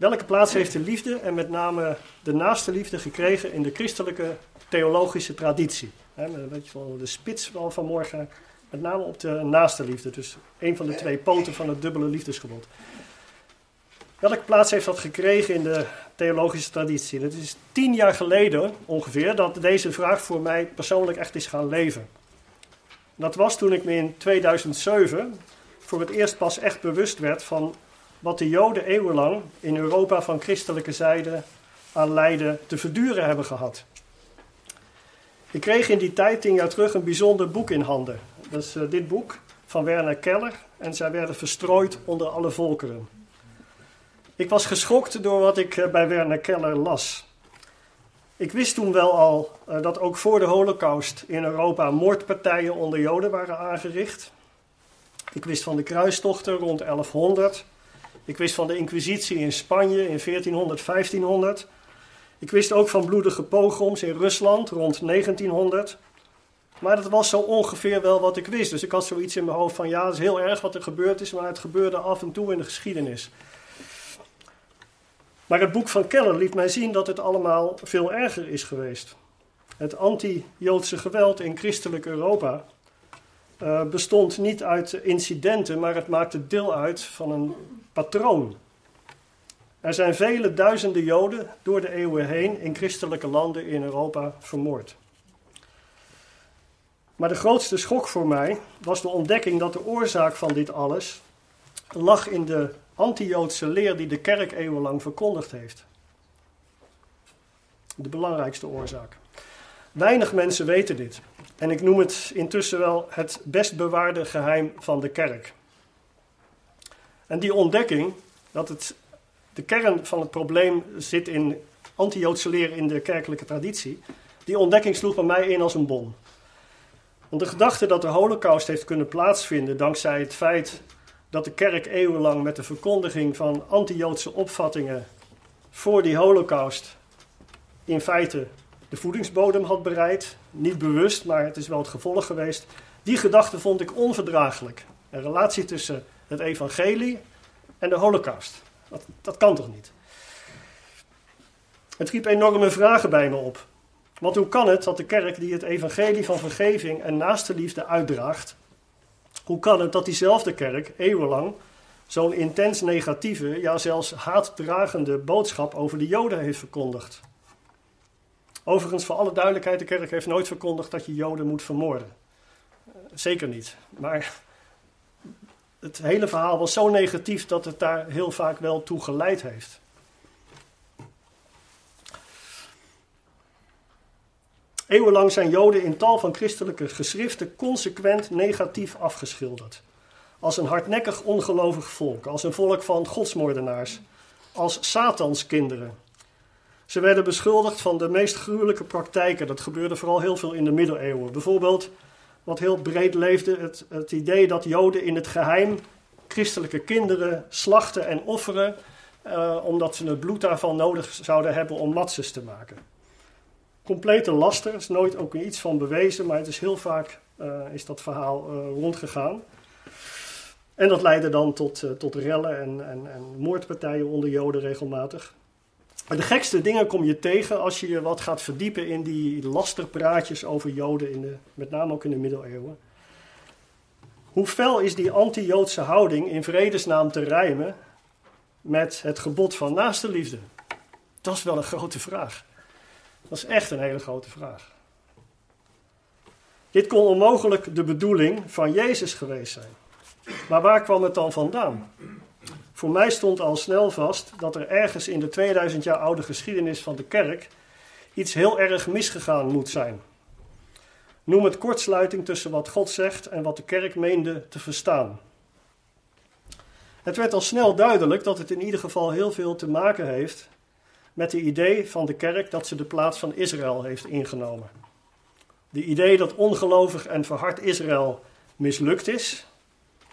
Welke plaats heeft de liefde en met name de naaste liefde gekregen in de christelijke theologische traditie? He, weet je de spits van vanmorgen, met name op de naaste liefde. Dus een van de twee poten van het dubbele liefdesgebod. Welke plaats heeft dat gekregen in de theologische traditie? Het is tien jaar geleden ongeveer dat deze vraag voor mij persoonlijk echt is gaan leven. Dat was toen ik me in 2007 voor het eerst pas echt bewust werd van wat de Joden eeuwenlang in Europa van christelijke zijde aan lijden te verduren hebben gehad. Ik kreeg in die tijd, tien jaar terug, een bijzonder boek in handen. Dat is uh, dit boek van Werner Keller en zij werden verstrooid onder alle volkeren. Ik was geschokt door wat ik uh, bij Werner Keller las. Ik wist toen wel al uh, dat ook voor de Holocaust in Europa moordpartijen onder Joden waren aangericht. Ik wist van de kruistochten rond 1100. Ik wist van de Inquisitie in Spanje in 1400, 1500. Ik wist ook van bloedige pogroms in Rusland rond 1900. Maar dat was zo ongeveer wel wat ik wist. Dus ik had zoiets in mijn hoofd van ja, het is heel erg wat er gebeurd is, maar het gebeurde af en toe in de geschiedenis. Maar het boek van Keller liet mij zien dat het allemaal veel erger is geweest. Het anti-Joodse geweld in christelijk Europa uh, bestond niet uit incidenten, maar het maakte deel uit van een patroon. Er zijn vele duizenden Joden door de eeuwen heen in christelijke landen in Europa vermoord. Maar de grootste schok voor mij was de ontdekking dat de oorzaak van dit alles lag in de anti-Joodse leer die de kerk eeuwenlang verkondigd heeft. De belangrijkste oorzaak. Weinig mensen weten dit. En ik noem het intussen wel het best bewaarde geheim van de kerk. En die ontdekking, dat het, de kern van het probleem zit in anti-Joodse leer in de kerkelijke traditie, die ontdekking sloeg bij mij in als een bom. Want de gedachte dat de holocaust heeft kunnen plaatsvinden dankzij het feit dat de kerk eeuwenlang met de verkondiging van anti-Joodse opvattingen voor die holocaust in feite de voedingsbodem had bereid. Niet bewust, maar het is wel het gevolg geweest. Die gedachte vond ik onverdraaglijk. Een relatie tussen het evangelie en de holocaust. Dat, dat kan toch niet? Het riep enorme vragen bij me op. Want hoe kan het dat de kerk die het evangelie van vergeving en naaste liefde uitdraagt, hoe kan het dat diezelfde kerk eeuwenlang zo'n intens negatieve, ja zelfs haatdragende boodschap over de Joden heeft verkondigd? Overigens, voor alle duidelijkheid, de kerk heeft nooit verkondigd dat je Joden moet vermoorden. Zeker niet. Maar het hele verhaal was zo negatief dat het daar heel vaak wel toe geleid heeft. Eeuwenlang zijn Joden in tal van christelijke geschriften consequent negatief afgeschilderd. Als een hardnekkig ongelovig volk, als een volk van godsmoordenaars, als Satanskinderen. Ze werden beschuldigd van de meest gruwelijke praktijken. Dat gebeurde vooral heel veel in de middeleeuwen. Bijvoorbeeld, wat heel breed leefde, het, het idee dat Joden in het geheim christelijke kinderen slachten en offeren, uh, omdat ze het bloed daarvan nodig zouden hebben om matzes te maken. Complete laster, er is nooit ook iets van bewezen, maar het is heel vaak uh, is dat verhaal uh, rondgegaan. En dat leidde dan tot, tot rellen en, en, en moordpartijen onder Joden regelmatig. De gekste dingen kom je tegen als je je wat gaat verdiepen in die lasterpraatjes over Joden, in de, met name ook in de middeleeuwen. Hoe fel is die anti-Joodse houding in vredesnaam te rijmen met het gebod van naaste liefde? Dat is wel een grote vraag. Dat is echt een hele grote vraag. Dit kon onmogelijk de bedoeling van Jezus geweest zijn. Maar waar kwam het dan vandaan? Voor mij stond al snel vast dat er ergens in de 2000 jaar oude geschiedenis van de kerk iets heel erg misgegaan moet zijn. Noem het kortsluiting tussen wat God zegt en wat de kerk meende te verstaan. Het werd al snel duidelijk dat het in ieder geval heel veel te maken heeft met het idee van de kerk dat ze de plaats van Israël heeft ingenomen. De idee dat ongelovig en verhard Israël mislukt is,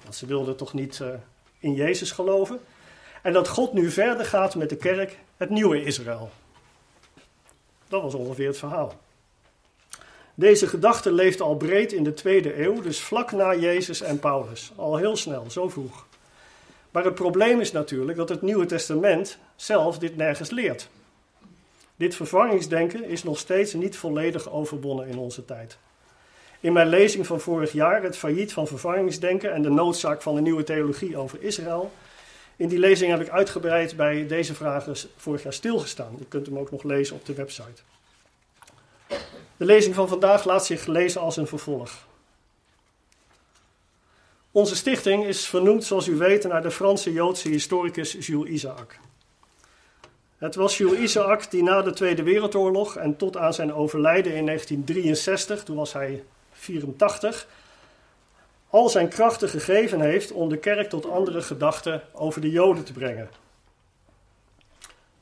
want ze wilden toch niet uh, in Jezus geloven. En dat God nu verder gaat met de kerk, het nieuwe Israël. Dat was ongeveer het verhaal. Deze gedachte leefde al breed in de tweede eeuw, dus vlak na Jezus en Paulus. Al heel snel, zo vroeg. Maar het probleem is natuurlijk dat het Nieuwe Testament zelf dit nergens leert. Dit vervangingsdenken is nog steeds niet volledig overwonnen in onze tijd. In mijn lezing van vorig jaar, het failliet van vervangingsdenken en de noodzaak van de nieuwe theologie over Israël. In die lezing heb ik uitgebreid bij deze vragen vorig jaar stilgestaan. Je kunt hem ook nog lezen op de website. De lezing van vandaag laat zich lezen als een vervolg. Onze stichting is vernoemd, zoals u weet, naar de Franse Joodse historicus Jules Isaac. Het was Jules Isaac die na de Tweede Wereldoorlog en tot aan zijn overlijden in 1963, toen was hij 84, al zijn krachten gegeven heeft om de kerk tot andere gedachten over de Joden te brengen.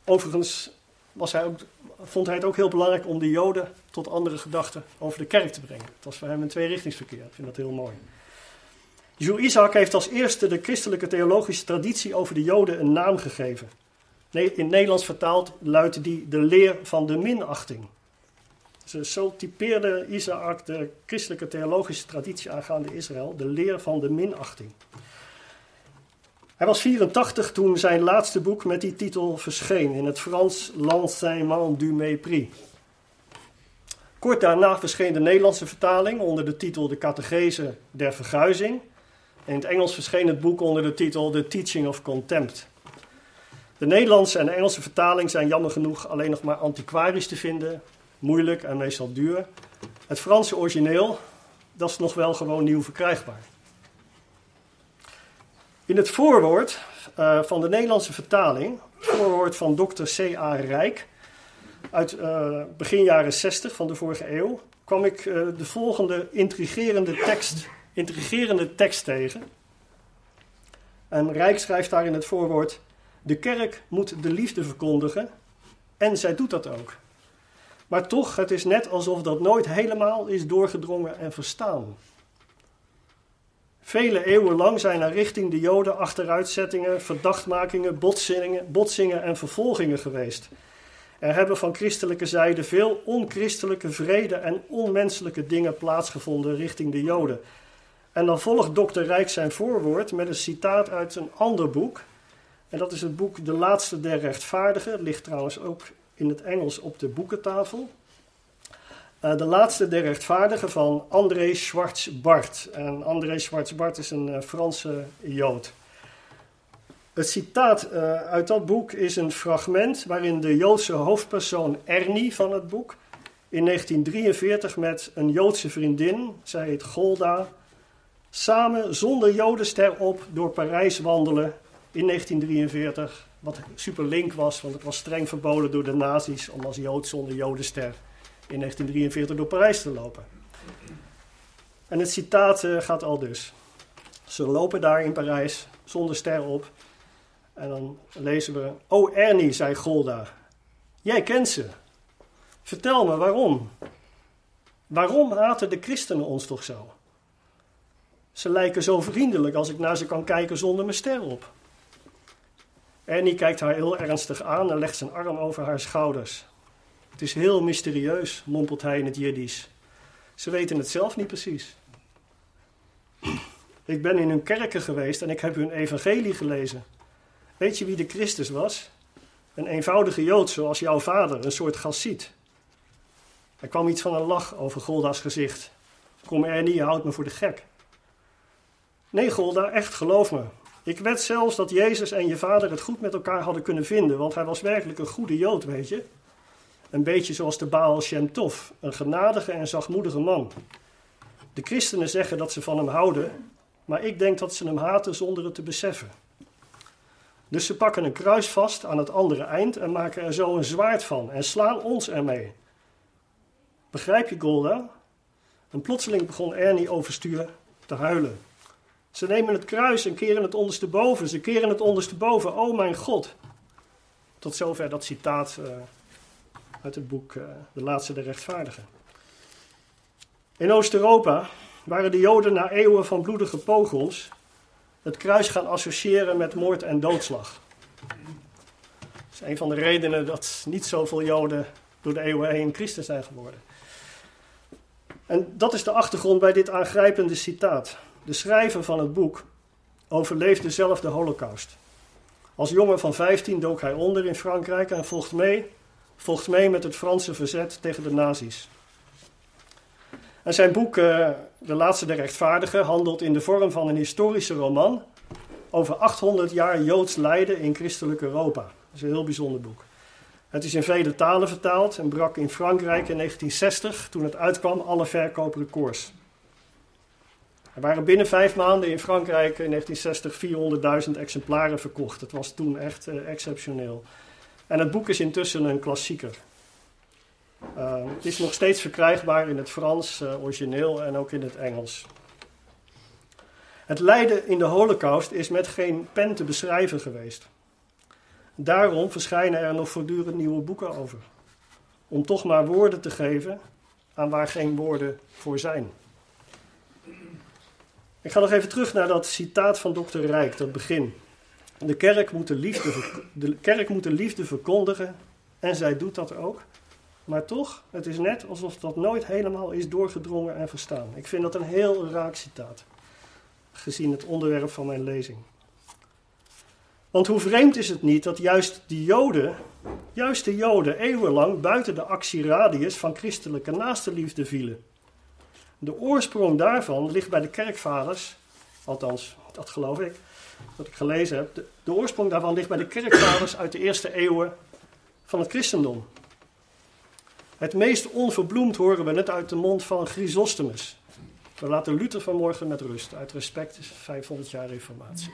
Overigens was hij ook, vond hij het ook heel belangrijk om de Joden tot andere gedachten over de kerk te brengen. Het was voor hem een tweerichtingsverkeer. Ik vind dat heel mooi. Jules Isaac heeft als eerste de christelijke theologische traditie over de Joden een naam gegeven. In Nederlands vertaald luidt die de leer van de minachting. Zo typeerde Isaac de christelijke theologische traditie aangaande Israël, de leer van de minachting. Hij was 84 toen zijn laatste boek met die titel verscheen in het Frans L'enseignement du mépris. Kort daarna verscheen de Nederlandse vertaling onder de titel De Catechese der Verguizing. In het Engels verscheen het boek onder de titel The Teaching of Contempt. De Nederlandse en de Engelse vertaling zijn jammer genoeg alleen nog maar antiquarisch te vinden, moeilijk en meestal duur. Het Franse origineel, dat is nog wel gewoon nieuw verkrijgbaar. In het voorwoord uh, van de Nederlandse vertaling, het voorwoord van Dr. C.A. Rijk, uit uh, begin jaren 60 van de vorige eeuw, kwam ik uh, de volgende intrigerende tekst, intrigerende tekst tegen. En Rijk schrijft daar in het voorwoord: De kerk moet de liefde verkondigen en zij doet dat ook. Maar toch, het is net alsof dat nooit helemaal is doorgedrongen en verstaan. Vele eeuwen lang zijn er richting de Joden achteruitzettingen, verdachtmakingen, botsingen, botsingen en vervolgingen geweest. Er hebben van christelijke zijde veel onchristelijke, vrede en onmenselijke dingen plaatsgevonden richting de Joden. En dan volgt dokter Rijk zijn voorwoord met een citaat uit een ander boek. En dat is het boek De Laatste der Rechtvaardigen. Het ligt trouwens ook in het Engels op de boekentafel. Uh, de laatste der rechtvaardigen van André Schwartz-Bart. En André Schwartz-Bart is een uh, Franse Jood. Het citaat uh, uit dat boek is een fragment waarin de Joodse hoofdpersoon Ernie van het boek in 1943 met een Joodse vriendin, zij heet Golda, samen zonder Jodenster op door Parijs wandelen in 1943 wat super link was, want het was streng verboden door de nazi's om als Jood zonder Jodenster in 1943 door Parijs te lopen. En het citaat uh, gaat al dus. Ze lopen daar in Parijs zonder ster op. En dan lezen we: Oh Ernie, zei Golda, jij kent ze. Vertel me waarom. Waarom haten de christenen ons toch zo? Ze lijken zo vriendelijk als ik naar ze kan kijken zonder mijn ster op. Ernie kijkt haar heel ernstig aan en legt zijn arm over haar schouders. Het is heel mysterieus, mompelt hij in het Jiddisch. Ze weten het zelf niet precies. Ik ben in hun kerken geweest en ik heb hun evangelie gelezen. Weet je wie de Christus was? Een eenvoudige Jood zoals jouw vader, een soort Gassiet. Er kwam iets van een lach over Golda's gezicht. Kom Ernie, je houdt me voor de gek. Nee, Golda, echt geloof me. Ik wed zelfs dat Jezus en je vader het goed met elkaar hadden kunnen vinden, want hij was werkelijk een goede Jood, weet je. Een beetje zoals de Baal Shem Tov, een genadige en zachtmoedige man. De christenen zeggen dat ze van hem houden, maar ik denk dat ze hem haten zonder het te beseffen. Dus ze pakken een kruis vast aan het andere eind en maken er zo een zwaard van en slaan ons ermee. Begrijp je, Golda? En plotseling begon Ernie overstuur te huilen. Ze nemen het kruis en keren het ondersteboven. Ze keren het ondersteboven. Oh mijn God. Tot zover dat citaat uh, uit het boek uh, De Laatste der Rechtvaardigen. In Oost-Europa waren de Joden na eeuwen van bloedige pogroms het kruis gaan associëren met moord en doodslag. Dat is een van de redenen dat niet zoveel Joden door de eeuwen heen christen zijn geworden. En dat is de achtergrond bij dit aangrijpende citaat. De schrijver van het boek overleefde zelf de holocaust. Als jongen van 15 dook hij onder in Frankrijk en volgt mee, volgt mee met het Franse verzet tegen de nazi's. En zijn boek uh, De Laatste der Rechtvaardigen handelt in de vorm van een historische roman over 800 jaar Joods lijden in christelijk Europa. Dat is een heel bijzonder boek. Het is in vele talen vertaald en brak in Frankrijk in 1960, toen het uitkwam, alle verkooprecords. Er waren binnen vijf maanden in Frankrijk in 1960 400.000 exemplaren verkocht. Het was toen echt uh, exceptioneel. En het boek is intussen een klassieker. Uh, het is nog steeds verkrijgbaar in het Frans uh, origineel en ook in het Engels. Het lijden in de Holocaust is met geen pen te beschrijven geweest. Daarom verschijnen er nog voortdurend nieuwe boeken over. Om toch maar woorden te geven aan waar geen woorden voor zijn. Ik ga nog even terug naar dat citaat van dokter Rijk, dat begin. De kerk, moet de, liefde, de kerk moet de liefde verkondigen en zij doet dat ook. Maar toch, het is net alsof dat nooit helemaal is doorgedrongen en verstaan. Ik vind dat een heel raak citaat, gezien het onderwerp van mijn lezing. Want hoe vreemd is het niet dat juist de Joden, juist de Joden eeuwenlang buiten de actieradius van christelijke naastenliefde vielen. De oorsprong daarvan ligt bij de kerkvaders, althans, dat geloof ik, wat ik gelezen heb. De, oorsprong daarvan ligt bij de kerkvaders uit de eerste eeuwen van het christendom. Het meest onverbloemd horen we net uit de mond van Chrysostomus. We laten Luther vanmorgen met rust. Uit respect is 500 jaar reformatie.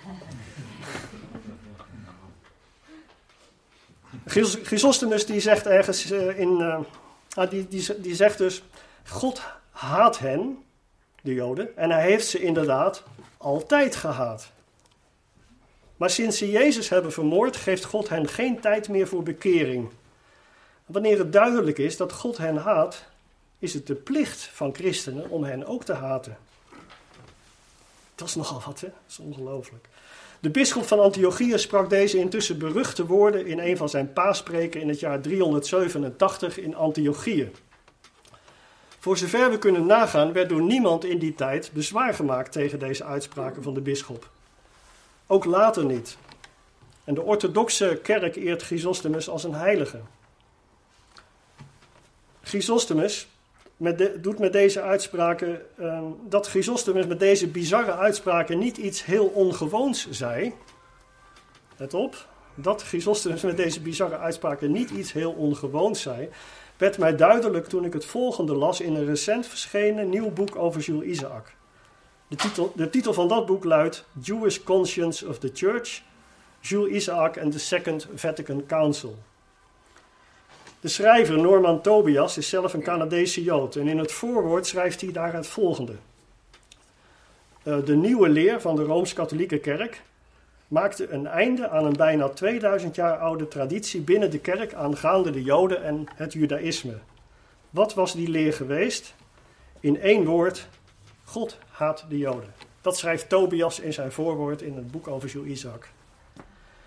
Chrysostomus die zegt ergens uh, in... Uh, die, die, die zegt dus... God haat hen, de Joden, en hij heeft ze inderdaad altijd gehaat. Maar sinds ze Jezus hebben vermoord, geeft God hen geen tijd meer voor bekering. Wanneer het duidelijk is dat God hen haat, is het de plicht van christenen om hen ook te haten. Dat is nogal wat, hè? Dat is ongelooflijk. De bisschop van Antiochië sprak deze intussen beruchte woorden in een van zijn paaspreken in het jaar 387 in Antiochië. Voor zover we kunnen nagaan, werd door niemand in die tijd bezwaar gemaakt tegen deze uitspraken van de bisschop. Ook later niet. En de orthodoxe kerk eert Chrysostomus als een heilige. Chrysostomus met doet met deze uitspraken, uh, dat Chrysostomus met deze bizarre uitspraken niet iets heel ongewoons zei. Let op, dat Chrysostomus met deze bizarre uitspraken niet iets heel ongewoons zei, werd mij duidelijk toen ik het volgende las in een recent verschenen nieuw boek over Jules Isaac. De titel, de titel van dat boek luidt Jewish Conscience of the Church, Jules Isaac and the Second Vatican Council. De schrijver Norman Tobias is zelf een Canadese Jood en in het voorwoord schrijft hij daar het volgende. Uh, de nieuwe leer van de Rooms-Katholieke Kerk maakte een einde aan een bijna 2000 jaar oude traditie binnen de kerk aangaande de Joden en het Judaïsme. Wat was die leer geweest? In één woord: God haat de Joden. Dat schrijft Tobias in zijn voorwoord in het boek over Jules Isaac.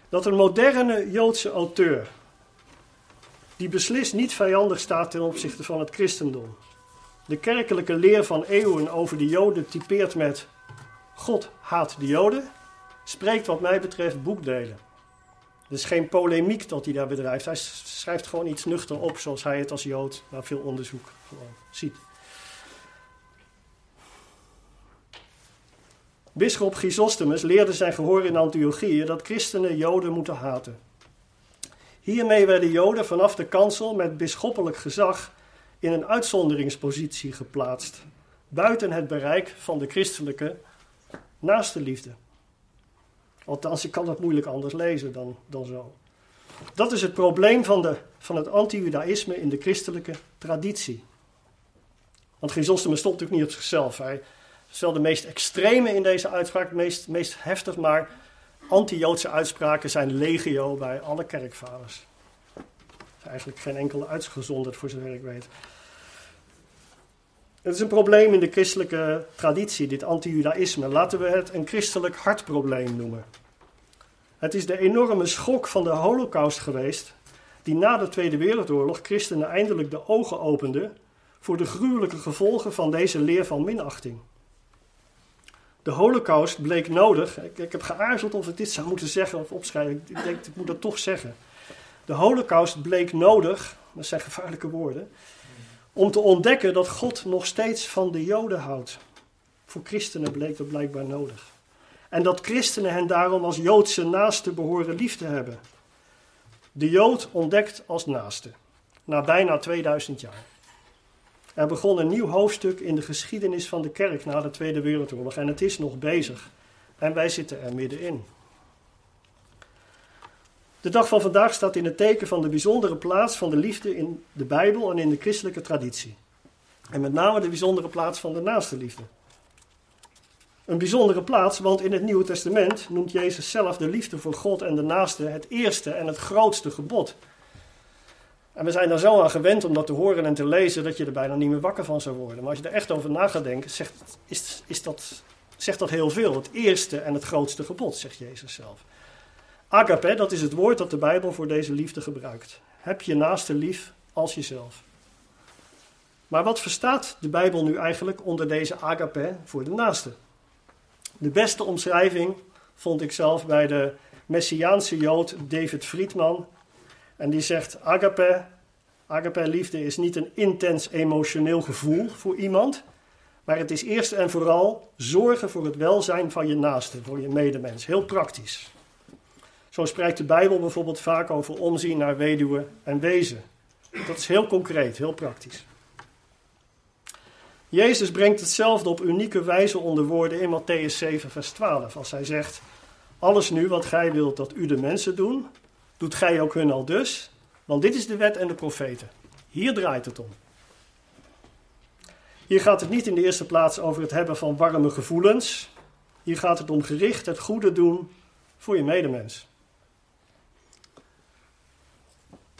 Dat een moderne Joodse auteur, die beslist niet vijandig staat ten opzichte van het christendom, de kerkelijke leer van eeuwen over de Joden typeert met God haat de Joden, spreekt wat mij betreft boekdelen. Er is geen polemiek dat hij daar bedrijft. Hij schrijft gewoon iets nuchter op zoals hij het als Jood na veel onderzoek gewoon ziet. Bisschop Chrysostomus leerde zijn gehoor in Antiochië dat christenen Joden moeten haten. Hiermee werden Joden vanaf de kansel met bisschoppelijk gezag in een uitzonderingspositie geplaatst, buiten het bereik van de christelijke naaste liefde. Althans, ik kan dat moeilijk anders lezen dan, dan zo. Dat is het probleem van, de, van het anti-judaïsme in de christelijke traditie. Want Chrysostomus stond natuurlijk niet op zichzelf. Hij is de meest extreme in deze uitspraak, meest, meest heftig, maar anti-Joodse uitspraken zijn legio bij alle kerkvaders. Er eigenlijk geen enkele uitgezonderd, voor zover ik weet. Het is een probleem in de christelijke traditie, dit anti-judaïsme. Laten we het een christelijk hartprobleem noemen. Het is de enorme schok van de holocaust geweest, die na de Tweede Wereldoorlog christenen eindelijk de ogen opende voor de gruwelijke gevolgen van deze leer van minachting. De holocaust bleek nodig. Ik, ik, heb geaarzeld of ik dit zou moeten zeggen of opschrijven. Ik denk, ik moet dat toch zeggen. De holocaust bleek nodig, dat zijn gevaarlijke woorden, om te ontdekken dat God nog steeds van de Joden houdt. Voor christenen bleek dat blijkbaar nodig. En dat christenen hen daarom als Joodse naaste behoren lief te hebben. De Jood ontdekt als naaste, na bijna 2000 jaar. Er begon een nieuw hoofdstuk in de geschiedenis van de kerk na de Tweede Wereldoorlog en het is nog bezig. En wij zitten er middenin. De dag van vandaag staat in het teken van de bijzondere plaats van de liefde in de Bijbel en in de christelijke traditie. En met name de bijzondere plaats van de naaste liefde. Een bijzondere plaats, want in het Nieuwe Testament noemt Jezus zelf de liefde voor God en de naaste het eerste en het grootste gebod. En we zijn er zo aan gewend om dat te horen en te lezen dat je er bijna niet meer wakker van zou worden. Maar als je er echt over na gaat denken, zegt, is, is dat, zegt dat heel veel. Het eerste en het grootste gebod, zegt Jezus zelf. Agape, dat is het woord dat de Bijbel voor deze liefde gebruikt. Heb je naaste lief als jezelf. Maar wat verstaat de Bijbel nu eigenlijk onder deze agape voor de naaste? De beste omschrijving vond ik zelf bij de Messiaanse Jood David Friedman. En die zegt: Agape, agape liefde is niet een intens emotioneel gevoel voor iemand, maar het is eerst en vooral zorgen voor het welzijn van je naaste, voor je medemens. Heel praktisch. Zo spreekt de Bijbel bijvoorbeeld vaak over omzien naar weduwen en wezen. Dat is heel concreet, heel praktisch. Jezus brengt hetzelfde op unieke wijze onder woorden in Matthäus 7, vers 12. Als hij zegt: Alles nu wat gij wilt dat u de mensen doen, doet gij ook hun al dus. Want dit is de wet en de profeten. Hier draait het om. Hier gaat het niet in de eerste plaats over het hebben van warme gevoelens. Hier gaat het om gericht het goede doen voor je medemens.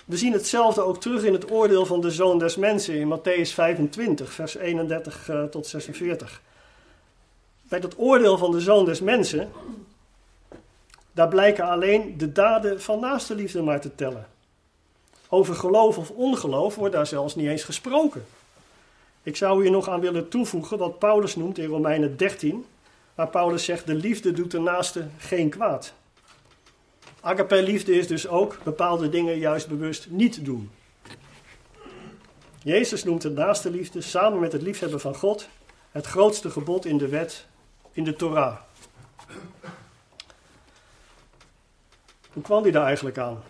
We zien hetzelfde ook terug in het oordeel van de zoon des mensen in Matthäus 25, vers 31 uh, tot 46. Bij dat oordeel van de zoon des mensen, daar blijken alleen de daden van naaste liefde maar te tellen. Over geloof of ongeloof wordt daar zelfs niet eens gesproken. Ik zou hier nog aan willen toevoegen wat Paulus noemt in Romeinen 13, waar Paulus zegt: De liefde doet de naaste geen kwaad. Agape liefde is dus ook bepaalde dingen juist bewust niet doen. Jezus noemt het naaste liefde samen met het liefhebben van God het grootste gebod in de wet, in de Torah. Hoe kwam hij daar eigenlijk aan?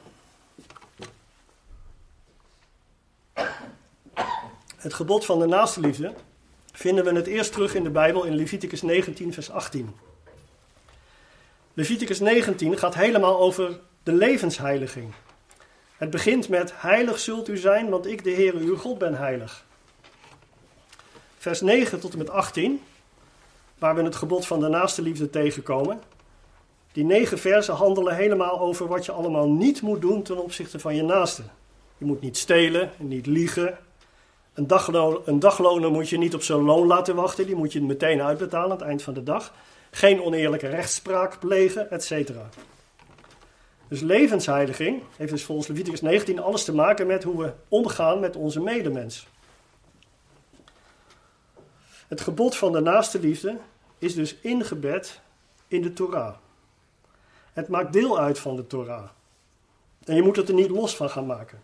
Het gebod van de naaste liefde vinden we het eerst terug in de Bijbel in Leviticus 19, vers 18. Leviticus 19 gaat helemaal over de levensheiliging. Het begint met: Heilig zult u zijn, want ik, de Heer, uw God, ben heilig. Vers 9 tot en met 18, waar we het gebod van de naaste liefde tegenkomen. Die negen versen handelen helemaal over wat je allemaal niet moet doen ten opzichte van je naaste. Je moet niet stelen, niet liegen. Een, een dagloner moet je niet op zijn loon laten wachten, die moet je meteen uitbetalen aan het eind van de dag geen oneerlijke rechtspraak plegen, etc. Dus levensheiliging heeft dus volgens Leviticus 19 alles te maken met hoe we omgaan met onze medemens. Het gebod van de naaste liefde is dus ingebed in de Torah. Het maakt deel uit van de Torah. En je moet het er niet los van gaan maken.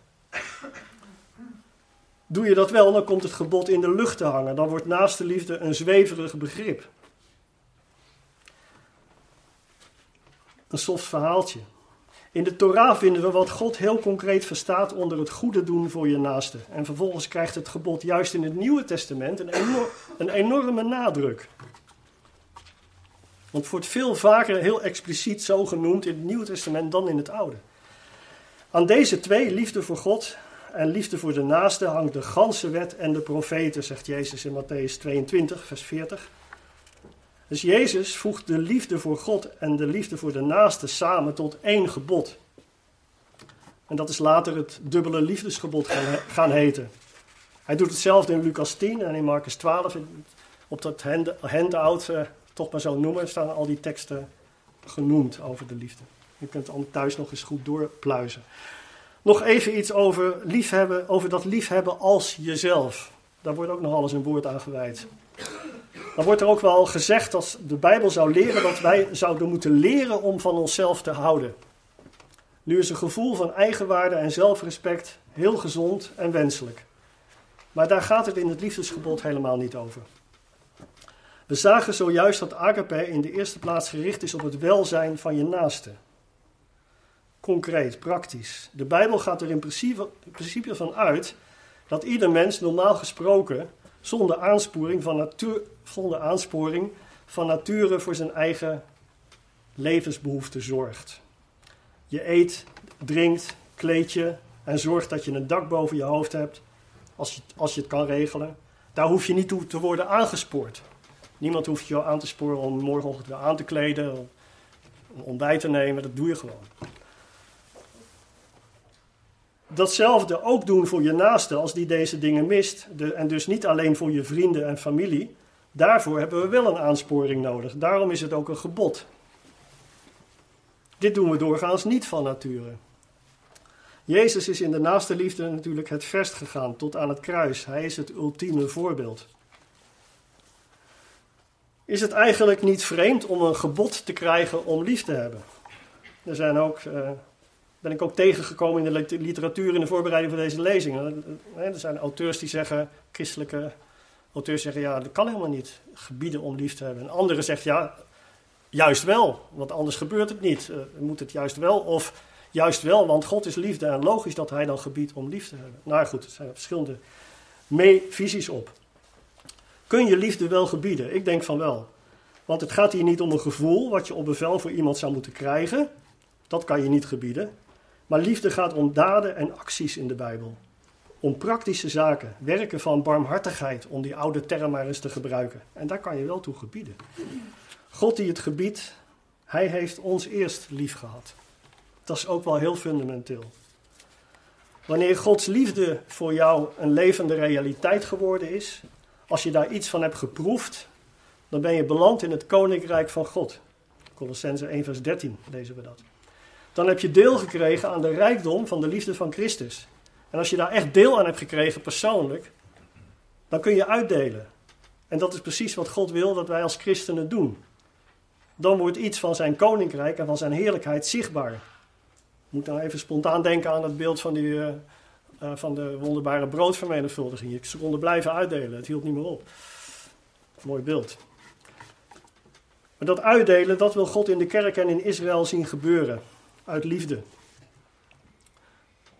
Doe je dat wel, dan komt het gebod in de lucht te hangen. Dan wordt naaste liefde een zweverig begrip. Een soft verhaaltje. In de Torah vinden we wat God heel concreet verstaat onder het goede doen voor je naaste. En vervolgens krijgt het gebod juist in het Nieuwe Testament een, een enorme nadruk. Want het wordt veel vaker heel expliciet zo genoemd in het Nieuwe Testament dan in het Oude. Aan deze twee, liefde voor God en liefde voor de naaste, hangt de ganse wet en de profeten, zegt Jezus in Matthäus 22, vers 40. Dus Jezus voegt de liefde voor God en de liefde voor de naaste samen tot één gebod. En dat is later het dubbele liefdesgebod gaan, heten. Hij doet hetzelfde in Lucas 10 en in Marcus 12. Op dat handout, uh, toch maar zo noemen, staan al die teksten genoemd over de liefde. Je kunt het thuis nog eens goed doorpluizen. Nog even iets over liefhebben, over dat liefhebben als jezelf. Daar wordt ook nog alles een woord aan gewijd. Dan wordt er ook wel gezegd dat de Bijbel zou leren dat wij zouden moeten leren om van onszelf te houden. Nu is een gevoel van eigenwaarde en zelfrespect heel gezond en wenselijk. Maar daar gaat het in het liefdesgebod helemaal niet over. We zagen zojuist dat agape in de eerste plaats gericht is op het welzijn van je naaste. Concreet, praktisch. De Bijbel gaat er in principe, in principe van uit dat ieder mens normaal gesproken zonder aansporing van, natuur, zonder aansporing van nature voor zijn eigen levensbehoeften zorgt. Je eet, drinkt, kleed je en zorgt dat je een dak boven je hoofd hebt, als je, als je het kan regelen. Daar hoef je niet toe te worden aangespoord. Niemand hoeft je aan te sporen om morgenochtend aan te kleden, om ontbijt te nemen, dat doe je gewoon. Datzelfde ook doen voor je naaste als die deze dingen mist, de, en dus niet alleen voor je vrienden en familie. Daarvoor hebben we wel een aansporing nodig. Daarom is het ook een gebod. Dit doen we doorgaans niet van nature. Jezus is in de naaste liefde natuurlijk het verst gegaan tot aan het kruis. Hij is het ultieme voorbeeld. Is het eigenlijk niet vreemd om een gebod te krijgen om lief te hebben? Er zijn ook, uh, ben ik ook tegengekomen in de literatuur in de voorbereiding van deze lezing. Er zijn auteurs die zeggen, christelijke auteurs zeggen, ja, dat kan helemaal niet, gebieden om lief te hebben. En anderen zeggen, ja, juist wel, want anders gebeurt het niet. Uh, moet het juist wel of juist wel, want God is liefde en logisch dat hij dan gebiedt om lief te hebben. Nou goed, er zijn verschillende visies op. Kun je liefde wel gebieden? Ik denk van wel. Want het gaat hier niet om een gevoel wat je op bevel voor iemand zou moeten krijgen. Dat kan je niet gebieden. Maar liefde gaat om daden en acties in de Bijbel. Om praktische zaken, werken van barmhartigheid, om die oude term maar eens te gebruiken. En daar kan je wel toe gebieden. God die het gebiedt, hij heeft ons eerst lief gehad. Dat is ook wel heel fundamenteel. Wanneer Gods liefde voor jou een levende realiteit geworden is, als je daar iets van hebt geproefd, dan ben je beland in het koninkrijk van God. Colossense 1 vers 13 lezen we dat. Dan heb je deel gekregen aan de rijkdom van de liefde van Christus. En als je daar echt deel aan hebt gekregen persoonlijk, dan kun je uitdelen. En dat is precies wat God wil dat wij als christenen doen. Dan wordt iets van zijn koninkrijk en van zijn heerlijkheid zichtbaar. Ik moet nou even spontaan denken aan het beeld van, die, uh, van de wonderbare broodvermenigvuldiging. Je konden blijven uitdelen, het hield niet meer op. Mooi beeld. Maar dat uitdelen, dat wil God in de kerk en in Israël zien gebeuren. Uit liefde.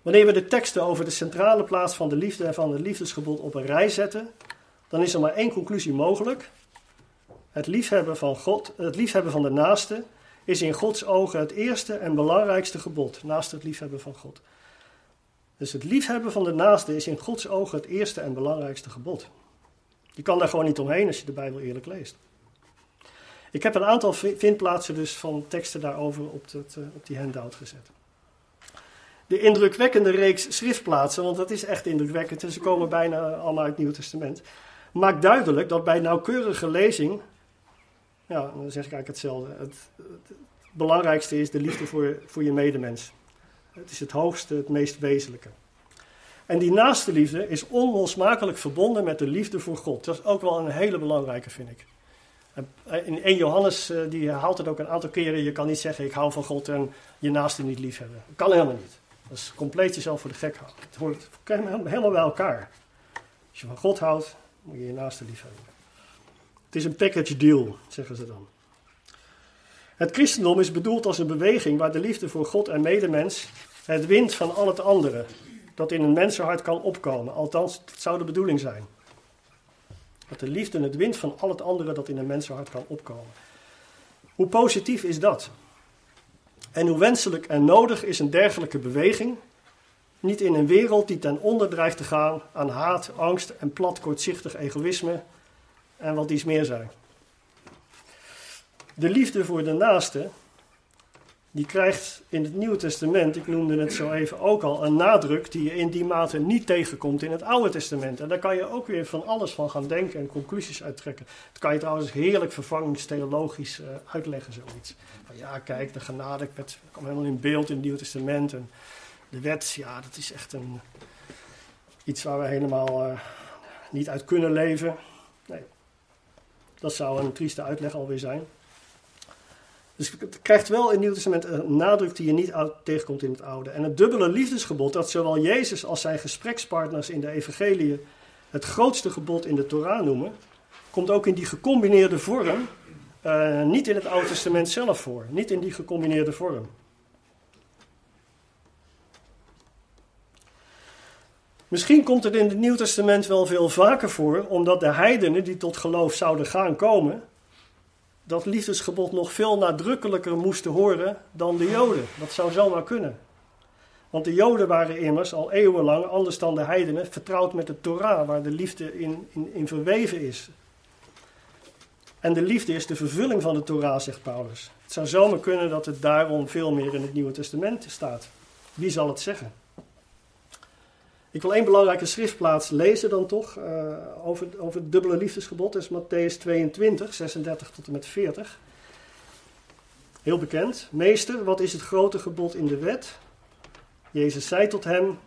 Wanneer we de teksten over de centrale plaats van de liefde en van het liefdesgebod op een rij zetten, dan is er maar één conclusie mogelijk. Het liefhebben van God, het liefhebben van de naaste, is in Gods ogen het eerste en belangrijkste gebod, naast het liefhebben van God. Dus het liefhebben van de naaste is in Gods ogen het eerste en belangrijkste gebod. Je kan daar gewoon niet omheen als je de Bijbel eerlijk leest. Ik heb een aantal vindplaatsen dus van teksten daarover op, uh, op die handout gezet. De indrukwekkende reeks schriftplaatsen, want dat is echt indrukwekkend en ze komen bijna allemaal uit het Nieuwe Testament, maakt duidelijk dat bij nauwkeurige lezing, ja, dan zeg ik eigenlijk hetzelfde, het, het belangrijkste is de liefde voor, voor je medemens. Het is het hoogste, het meest wezenlijke. En die naaste liefde is onlosmakelijk verbonden met de liefde voor God. Dat is ook wel een hele belangrijke, vind ik. Eh, in 1 Johannes, eh, die herhaalt het ook een aantal keren. Je kan niet zeggen, ik hou van God en je naaste niet lief hebben. Kan helemaal niet. Dat is compleet jezelf voor de gek houden. Het hoort helemaal bij elkaar. Als je van God houdt, moet je je naaste lief hebben. Het is een package deal, zeggen ze dan. Het christendom is bedoeld als een beweging waar de liefde voor God en medemens het wint van al het andere dat in een mensenhart kan opkomen. Althans, dat zou de bedoeling zijn. Dat de liefde het wint van al het andere dat in een mensenhart kan opkomen. Hoe positief is dat? En hoe wenselijk en nodig is een dergelijke beweging? Niet in een wereld die ten onder dreigt te gaan aan haat, angst en plat kortzichtig egoïsme en wat iets meer zijn. De liefde voor de naaste die krijgt in het Nieuwe Testament, ik noemde het zo even ook al, een nadruk die je in die mate niet tegenkomt in het Oude Testament. En daar kan je ook weer van alles van gaan denken en conclusies uittrekken. Dat kan je trouwens heerlijk vervangingstheologisch uh, uitleggen, zoiets. Van ja, kijk, de genade, ik kom helemaal in beeld in het Nieuwe Testament. En de wet, ja, dat is echt een, iets waar we helemaal uh, niet uit kunnen leven. Nee. Dat zou een trieste uitleg alweer zijn. Dus het krijgt wel in het Nieuw Testament een nadruk die je niet tegenkomt in het Oude. En het dubbele liefdesgebod, dat zowel Jezus als zijn gesprekspartners in de Evangelie het grootste gebod in de Torah noemen, komt ook in die gecombineerde vorm, uh, niet in het Oude Testament zelf voor. Niet in die gecombineerde vorm. Misschien komt het in het Nieuw Testament wel veel vaker voor, omdat de heidenen die tot geloof zouden gaan komen, dat liefdesgebod nog veel nadrukkelijker moesten horen dan de Joden. Dat zou zomaar kunnen. Want de Joden waren immers al eeuwenlang, anders dan de heidenen, vertrouwd met de Torah, waar de liefde in, in, in verweven is. En de liefde is de vervulling van de Torah, zegt Paulus. Het zou zomaar kunnen dat het daarom veel meer in het Nieuwe Testament staat. Wie zal het zeggen? Ik wil één belangrijke schriftplaats lezen dan toch uh, over, over het dubbele liefdesgebod. Dat is Matthäus 22, 36 tot en met 40. Heel bekend. Meester, wat is het grote gebod in de wet? Jezus zei tot hem: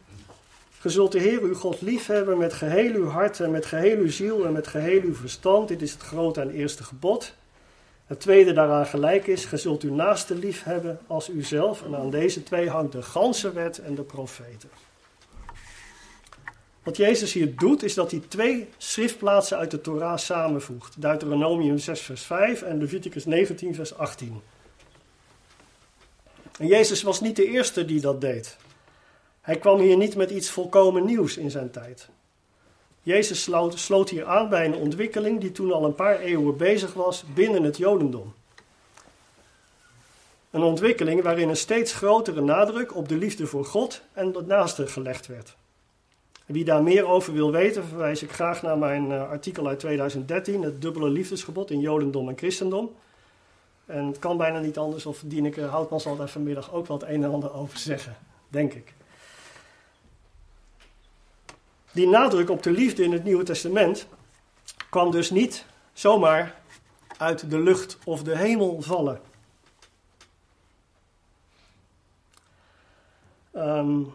Ge zult de Heer uw God liefhebben met geheel uw hart en met geheel uw ziel en met geheel uw verstand. Dit is het grote en eerste gebod. Het tweede daaraan gelijk is: Ge zult uw naaste lief hebben als uzelf. En aan deze twee hangt de ganse wet en de profeten. Wat Jezus hier doet, is dat hij twee schriftplaatsen uit de Torah samenvoegt. Deuteronomium 6, vers 5 en Leviticus 19, vers 18. En Jezus was niet de eerste die dat deed. Hij kwam hier niet met iets volkomen nieuws in zijn tijd. Jezus sloot, sloot hier aan bij een ontwikkeling die toen al een paar eeuwen bezig was binnen het Jodendom. Een ontwikkeling waarin een steeds grotere nadruk op de liefde voor God en het naaste gelegd werd. Wie daar meer over wil weten, verwijs ik graag naar mijn uh, artikel uit 2013, het dubbele liefdesgebod in Jodendom en Christendom. En het kan bijna niet anders, of Dieneke Houtman zal daar vanmiddag ook het een en ander over zeggen, denk ik. Die nadruk op de liefde in het Nieuwe Testament kwam dus niet zomaar uit de lucht of de hemel vallen. Um,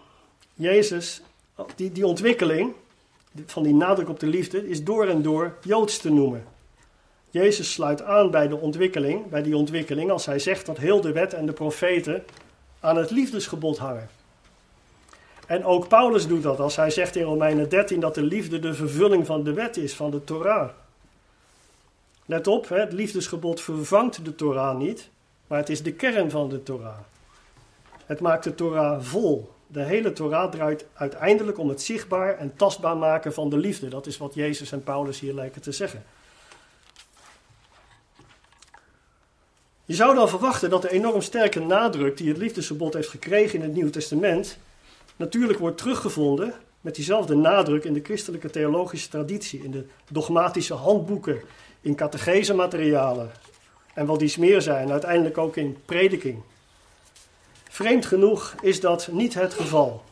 Jezus die, die ontwikkeling van die nadruk op de liefde is door en door joods te noemen. Jezus sluit aan bij de ontwikkeling, bij die ontwikkeling als hij zegt dat heel de wet en de profeten aan het liefdesgebod hangen. En ook Paulus doet dat als hij zegt in Romeinen 13 dat de liefde de vervulling van de wet is, van de Torah. Let op, het liefdesgebod vervangt de Torah niet, maar het is de kern van de Torah. Het maakt de Torah vol. De hele Torah draait uiteindelijk om het zichtbaar en tastbaar maken van de liefde. Dat is wat Jezus en Paulus hier lijken te zeggen. Je zou dan verwachten dat de enorm sterke nadruk die het liefdesverbod heeft gekregen in het Nieuwe Testament natuurlijk wordt teruggevonden met diezelfde nadruk in de christelijke theologische traditie, in de dogmatische handboeken, in catechese-materialen en wat dies meer zijn, uiteindelijk ook in prediking. Vreemd genoeg is dat niet het geval.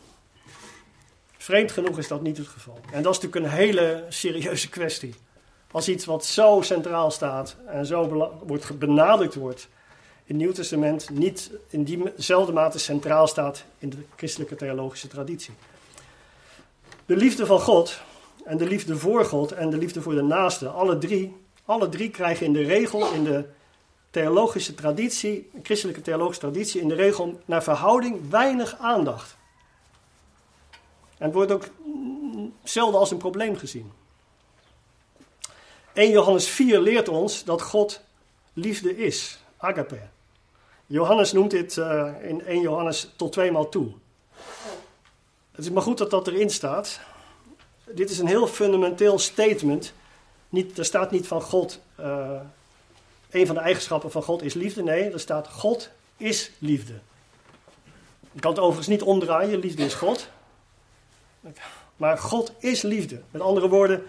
Vreemd genoeg is dat niet het geval. En dat is natuurlijk een hele serieuze kwestie. Als iets wat zo centraal staat en zo wordt benadrukt wordt in het Nieuw Testament, niet in diezelfde mate centraal staat in de christelijke theologische traditie. De liefde van God en de liefde voor God en de liefde voor de naaste, alle drie, alle drie krijgen in de regel in de theologische traditie, christelijke theologische traditie, in de regel naar verhouding weinig aandacht. En het wordt ook zelden als een probleem gezien. 1 Johannes 4 leert ons dat God liefde is, agape. Johannes noemt dit uh, in 1 Johannes tot tweemaal toe. Het is maar goed dat dat erin staat. Dit is een heel fundamenteel statement. Niet, er staat niet van God uh, een van de eigenschappen van God is liefde. Nee, er staat God is liefde. Je kan het overigens niet omdraaien, liefde is God. Maar God is liefde. Met andere woorden,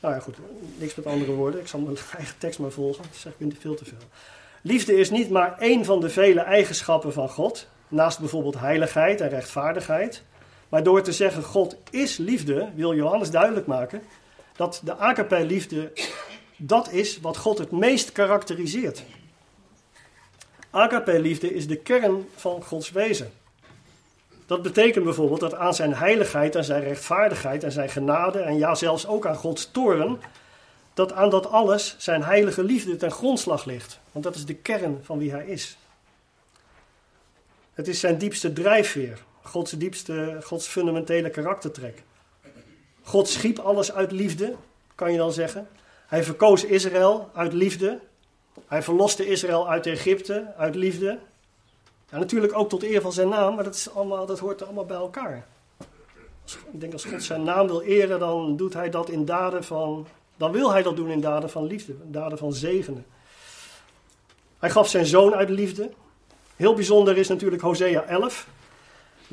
nou ja goed, niks met andere woorden. Ik zal mijn eigen tekst maar volgen, dat zeg ik veel te veel. Liefde is niet maar één van de vele eigenschappen van God, naast bijvoorbeeld heiligheid en rechtvaardigheid. Maar door te zeggen God is liefde, wil Johannes duidelijk maken dat de agape liefde dat is wat God het meest karakteriseert. Agape-liefde is de kern van Gods wezen. Dat betekent bijvoorbeeld dat aan zijn heiligheid, aan zijn rechtvaardigheid, aan zijn genade en ja zelfs ook aan Gods toren dat aan dat alles zijn heilige liefde ten grondslag ligt. Want dat is de kern van wie hij is. Het is zijn diepste drijfveer, Gods diepste, Gods fundamentele karaktertrek. God schiep alles uit liefde, kan je dan zeggen. Hij verkoos Israël uit liefde. Hij verloste Israël uit Egypte uit liefde. Ja, natuurlijk ook tot eer van zijn naam, maar dat, is allemaal, dat hoort allemaal bij elkaar. Ik denk als God zijn naam wil eren, dan doet hij dat in daden van. Dan wil hij dat doen in daden van liefde, daden van zegenen. Hij gaf zijn zoon uit liefde. Heel bijzonder is natuurlijk Hosea 11,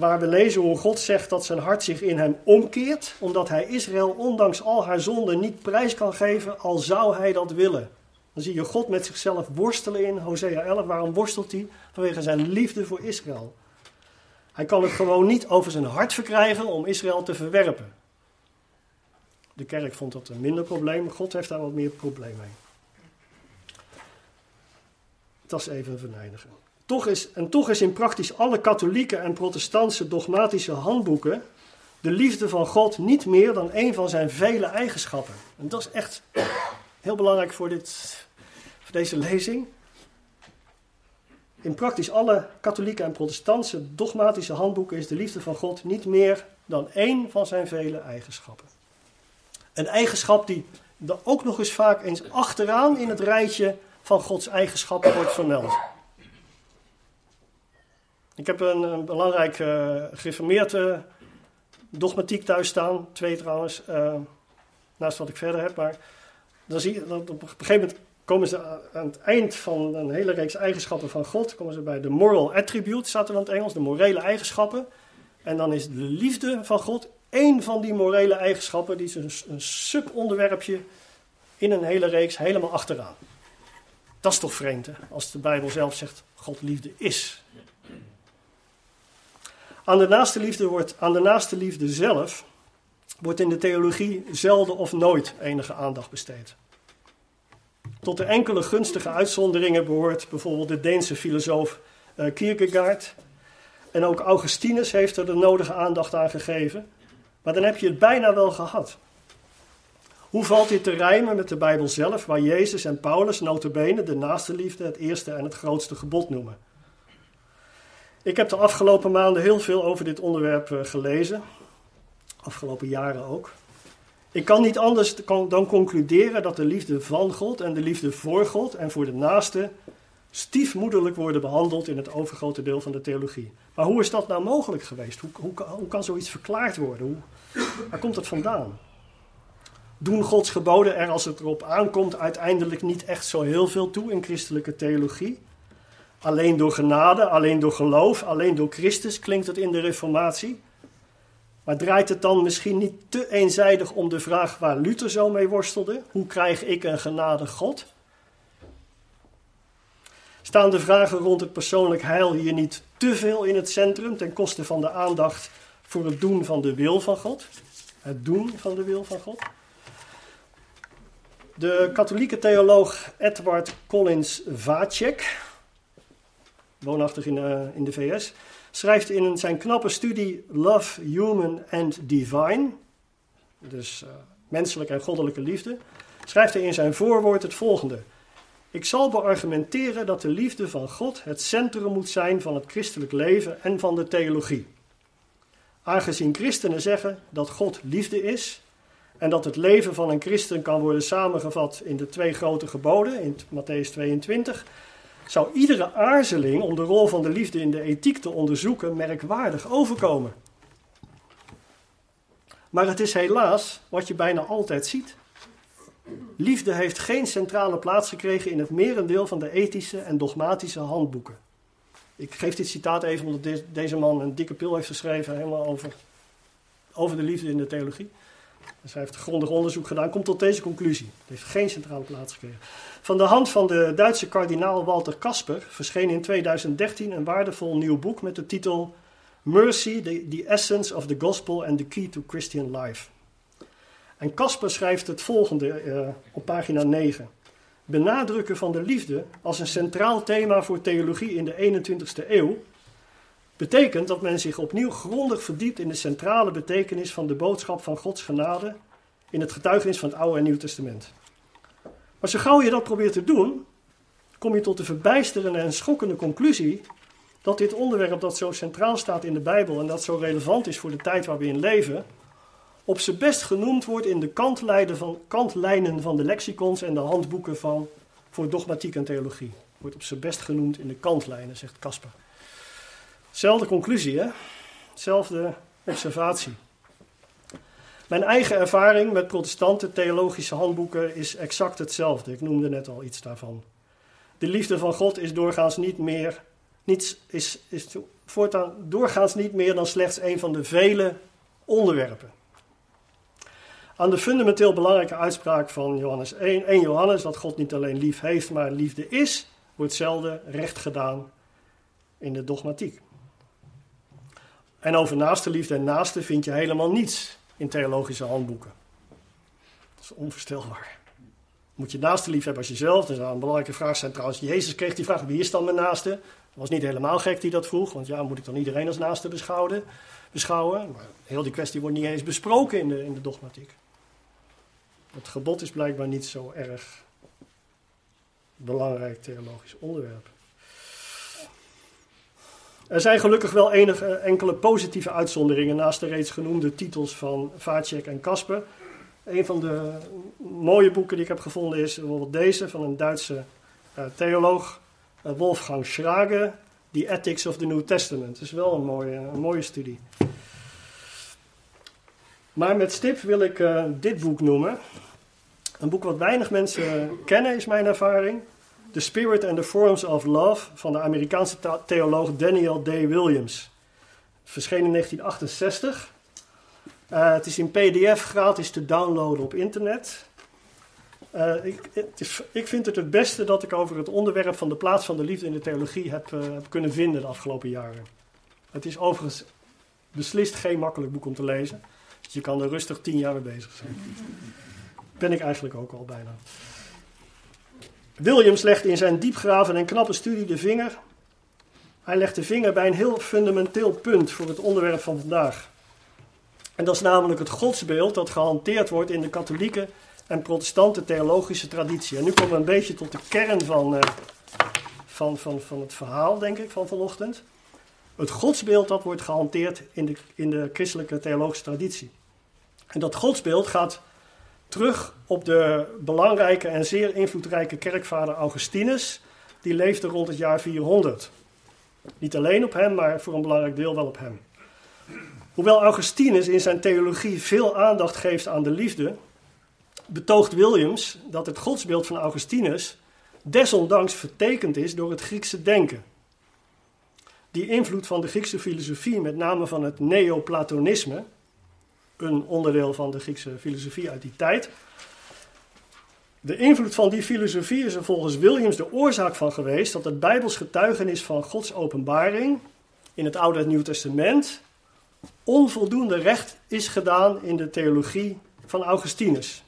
waar we lezen hoe God zegt dat zijn hart zich in hem omkeert, omdat hij Israël ondanks al haar zonden niet prijs kan geven, al zou hij dat willen. Dan zie je God met zichzelf worstelen in Hosea 11. Waarom worstelt hij? Vanwege zijn liefde voor Israël. Hij kan het gewoon niet over zijn hart verkrijgen om Israël te verwerpen. De kerk vond dat een minder probleem. God heeft daar wat meer probleem mee. Dat is even verneinigen. Toch is, en toch is in praktisch alle katholieke en protestantse dogmatische handboeken de liefde van God niet meer dan een van zijn vele eigenschappen. En dat is echt heel belangrijk voor, dit, voor deze lezing. In praktisch alle katholieke en protestantse dogmatische handboeken is de liefde van God niet meer dan één van zijn vele eigenschappen. Een eigenschap die ook nog eens vaak eens achteraan in het rijtje van Gods eigenschappen wordt vermeld. Ik heb een, een belangrijk uh, dogmatiek thuis staan, twee trouwens, uh, naast wat ik verder heb. Maar dan zie je dat op een gegeven moment komen ze aan het eind van een hele reeks eigenschappen van God, komen ze bij de moral attribute, staat er in het Engels, de morele eigenschappen. En dan is de liefde van God één van die morele eigenschappen, die is een, een subonderwerpje in een hele reeks helemaal achteraan. Dat is toch vreemd, hè? als de Bijbel zelf zegt God liefde is. Aan de naaste liefde, wordt, aan de naaste liefde zelf wordt in de theologie zelden of nooit enige aandacht besteed. Tot de enkele gunstige uitzonderingen behoort bijvoorbeeld de Deense filosoof uh, Kierkegaard. En ook Augustinus heeft er de nodige aandacht aan gegeven. Maar dan heb je het bijna wel gehad. Hoe valt dit te rijmen met de Bijbel zelf, waar Jezus en Paulus notabene de naaste liefde het eerste en het grootste gebod noemen? Ik heb de afgelopen maanden heel veel over dit onderwerp eh, gelezen. Afgelopen jaren ook. Ik kan niet anders dan concluderen dat de liefde van God en de liefde voor God en voor de naaste stiefmoederlijk worden behandeld in het overgrote deel van de theologie. Maar hoe is dat nou mogelijk geweest? Hoe, hoe, kan zoiets verklaard worden? Hoe, waar komt het vandaan? Doen Gods geboden er als het erop aankomt uiteindelijk niet echt zo heel veel toe in christelijke theologie? Alleen door genade, alleen door geloof, alleen door Christus klinkt het in de Reformatie. Maar draait het dan misschien niet te eenzijdig om de vraag waar Luther zo mee worstelde? Hoe krijg ik een genade God? Staan de vragen rond het persoonlijk heil hier niet te veel in het centrum ten koste van de aandacht voor het doen van de wil van God? Het doen van de wil van God? De katholieke theoloog Edward Collins Vacek, woonachtig in eh, in de VS, schrijft in zijn knappe studie Love, Human and Divine, dus uh, menselijke en goddelijke liefde, schrijft hij in zijn voorwoord het volgende. Ik zal beargumenteren dat de liefde van God het centrum moet zijn van het christelijk leven en van de theologie. Aangezien christenen zeggen dat God liefde is en dat het leven van een christen kan worden samengevat in de twee grote geboden in Matthäus 22, zou iedere aarzeling om de rol van de liefde in de ethiek te onderzoeken merkwaardig overkomen. Maar het is helaas wat je bijna altijd ziet. Liefde heeft geen centrale plaats gekregen in het merendeel van de ethische en dogmatische handboeken. Ik geef dit citaat even omdat deze man een dikke pil heeft geschreven, helemaal over, over de liefde in de theologie. Dus hij heeft grondig onderzoek gedaan, komt tot deze conclusie. Het heeft geen centrale plaats gekregen. Van de hand van de Duitse kardinaal Walter Kasper verscheen in 2013 een waardevol nieuw boek met de titel Mercy, the, Essence of the Gospel and the Key to Christian Life. En Kasper schrijft het volgende uh, op pagina 9. Benadrukken van de liefde als een centraal thema voor theologie in de 21ste eeuw betekent dat men zich opnieuw grondig verdiept in de centrale betekenis van de boodschap van Gods genade in het getuigenis van het Oude en Nieuw Testament. Maar zo gauw je dat probeert te doen, kom je tot de verbijsterende en schokkende conclusie dat dit onderwerp dat zo centraal staat in de Bijbel en dat zo relevant is voor de tijd waar we in leven, op zijn best genoemd wordt in de kantlijnen van, kantlijnen van de lexicons en de handboeken van, voor dogmatiek en theologie. Wordt op zijn best genoemd in de kantlijnen, zegt Casper. Zelfde conclusie, hè? Zelfde observatie. Mijn eigen ervaring met protestante theologische handboeken is exact hetzelfde. Ik noemde net al iets daarvan. De liefde van God is doorgaans niet meer, niets, is, is voortaan doorgaans niet meer dan slechts een van de vele onderwerpen. Aan de fundamenteel belangrijke uitspraak van Johannes 1, 1 Johannes, dat God niet alleen lief heeft, maar liefde is, wordt zelden recht gedaan in de dogmatiek. En over naaste liefde en naaste vind je helemaal niets in theologische handboeken. Dat is onvoorstelbaar. Moet je naaste lief hebben als jezelf? Dat zou een belangrijke vraag zijn trouwens. Jezus kreeg die vraag, wie is dan mijn naaste? Dat was niet helemaal gek die dat vroeg, want ja, moet ik dan iedereen als naaste beschouwen? beschouwen? Maar heel die kwestie wordt niet eens besproken in de, in de dogmatiek. Het gebod is blijkbaar niet zo erg belangrijk theologisch onderwerp. Er zijn gelukkig wel enige, enkele positieve uitzonderingen naast de reeds genoemde titels van Vaatjek en Kasper. Een van de mooie boeken die ik heb gevonden is bijvoorbeeld deze van een Duitse uh, theoloog, uh, Wolfgang Schrage, The Ethics of the New Testament. Dat is wel een mooie, een mooie studie. Maar met stip wil ik uh, dit boek noemen. Een boek wat weinig mensen kennen, is mijn ervaring. The Spirit and the Forms of Love van de Amerikaanse theoloog Daniel D. Williams. Verscheen in 1968. Uh, het is in PDF gratis te downloaden op internet. Uh, ik, ik, vind het het beste dat ik over het onderwerp van de plaats van de liefde in de theologie heb, uh, heb kunnen vinden de afgelopen jaren. Het is overigens beslist geen makkelijk boek om te lezen. Dus je kan er rustig tien jaar mee bezig zijn. Ben ik eigenlijk ook al bijna. Williams legt in zijn diepgraven en knappe studie de vinger. Hij legt de vinger bij een heel fundamenteel punt voor het onderwerp van vandaag. En dat is namelijk het godsbeeld dat gehanteerd wordt in de katholieke en protestante theologische traditie. En nu komen we een beetje tot de kern van, uh, van, van, van het verhaal, denk ik, van vanochtend. Het godsbeeld dat wordt gehanteerd in de, in de christelijke theologische traditie. En dat godsbeeld gaat terug op de belangrijke en zeer invloedrijke kerkvader Augustinus. Die leefde rond het jaar 400. Niet alleen op hem, maar voor een belangrijk deel wel op hem. Hoewel Augustinus in zijn theologie veel aandacht geeft aan de liefde, betoogt Williams dat het godsbeeld van Augustinus desondanks vertekend is door het Griekse denken. Die invloed van de Griekse filosofie, met name van het Neoplatonisme, een onderdeel van de Griekse filosofie uit die tijd. De invloed van die filosofie is er volgens Williams de oorzaak van geweest dat het Bijbels getuigenis van Gods openbaring in het Oude en Nieuw Testament onvoldoende recht is gedaan in de theologie van Augustinus.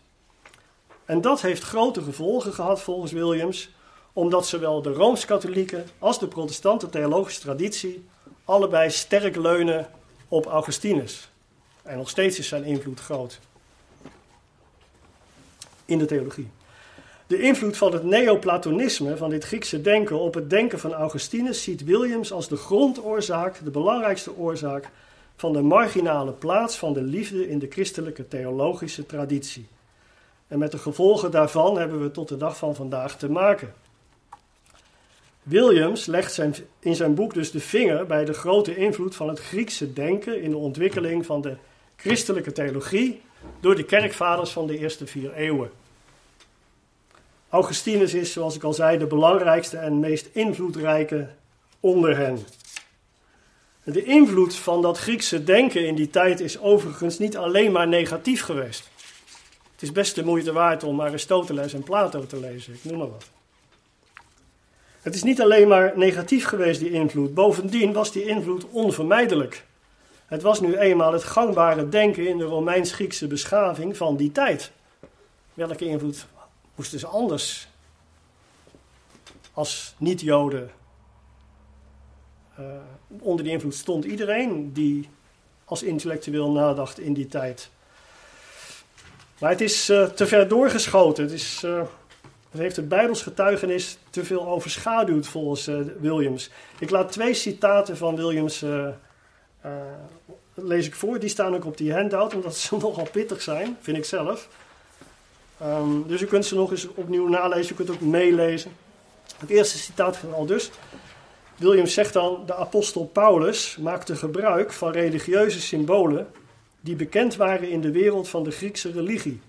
En dat heeft grote gevolgen gehad volgens Williams, omdat zowel de rooms-katholieke als de protestante theologische traditie allebei sterk leunen op Augustinus. En nog steeds is zijn invloed groot in de theologie. De invloed van het neoplatonisme, van dit Griekse denken, op het denken van Augustinus ziet Williams als de grondoorzaak, de belangrijkste oorzaak van de marginale plaats van de liefde in de christelijke theologische traditie. En met de gevolgen daarvan hebben we tot de dag van vandaag te maken. Williams legt zijn, in zijn boek dus de vinger bij de grote invloed van het Griekse denken in de ontwikkeling van de christelijke theologie door de kerkvaders van de eerste vier eeuwen. Augustinus is, zoals ik al zei, de belangrijkste en meest invloedrijke onder hen. De invloed van dat Griekse denken in die tijd is overigens niet alleen maar negatief geweest. Het is best de moeite waard om Aristoteles en Plato te lezen, ik noem maar wat. Het is niet alleen maar negatief geweest, die invloed. Bovendien was die invloed onvermijdelijk. Het was nu eenmaal het gangbare denken in de Romeins-Griekse beschaving van die tijd. Welke invloed moesten ze anders als niet-Joden? Uh, onder die invloed stond iedereen die als intellectueel nadacht in die tijd. Maar het is uh, te ver doorgeschoten. Het is uh, Dat heeft het Bijbels getuigenis te veel overschaduwd volgens Williams. Ik laat twee citaten van Williams uh, lees ik voor. Die staan ook op die handout, omdat ze nogal pittig zijn, vind ik zelf. Um, dus u kunt ze nog eens opnieuw nalezen, u kunt ook meelezen. Het eerste citaat van al dus. Williams zegt dan: De apostel Paulus maakte gebruik van religieuze symbolen die bekend waren in de wereld van de Griekse religie.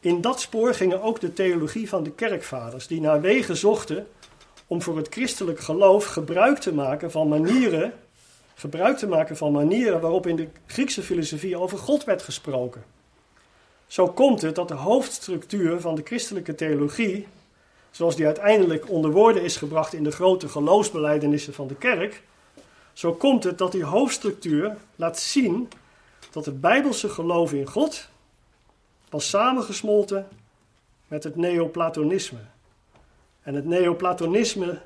In dat spoor gingen ook de theologie van de kerkvaders, die naar wegen zochten om voor het christelijk geloof gebruik te maken van manieren, gebruik te maken van manieren waarop in de Griekse filosofie over God werd gesproken. Zo komt het dat de hoofdstructuur van de christelijke theologie, zoals die uiteindelijk onder woorden is gebracht in de grote geloofsbelijdenissen van de kerk, zo komt het dat die hoofdstructuur laat zien dat het bijbelse geloof in God was samengesmolten met het neoplatonisme. En het neoplatonisme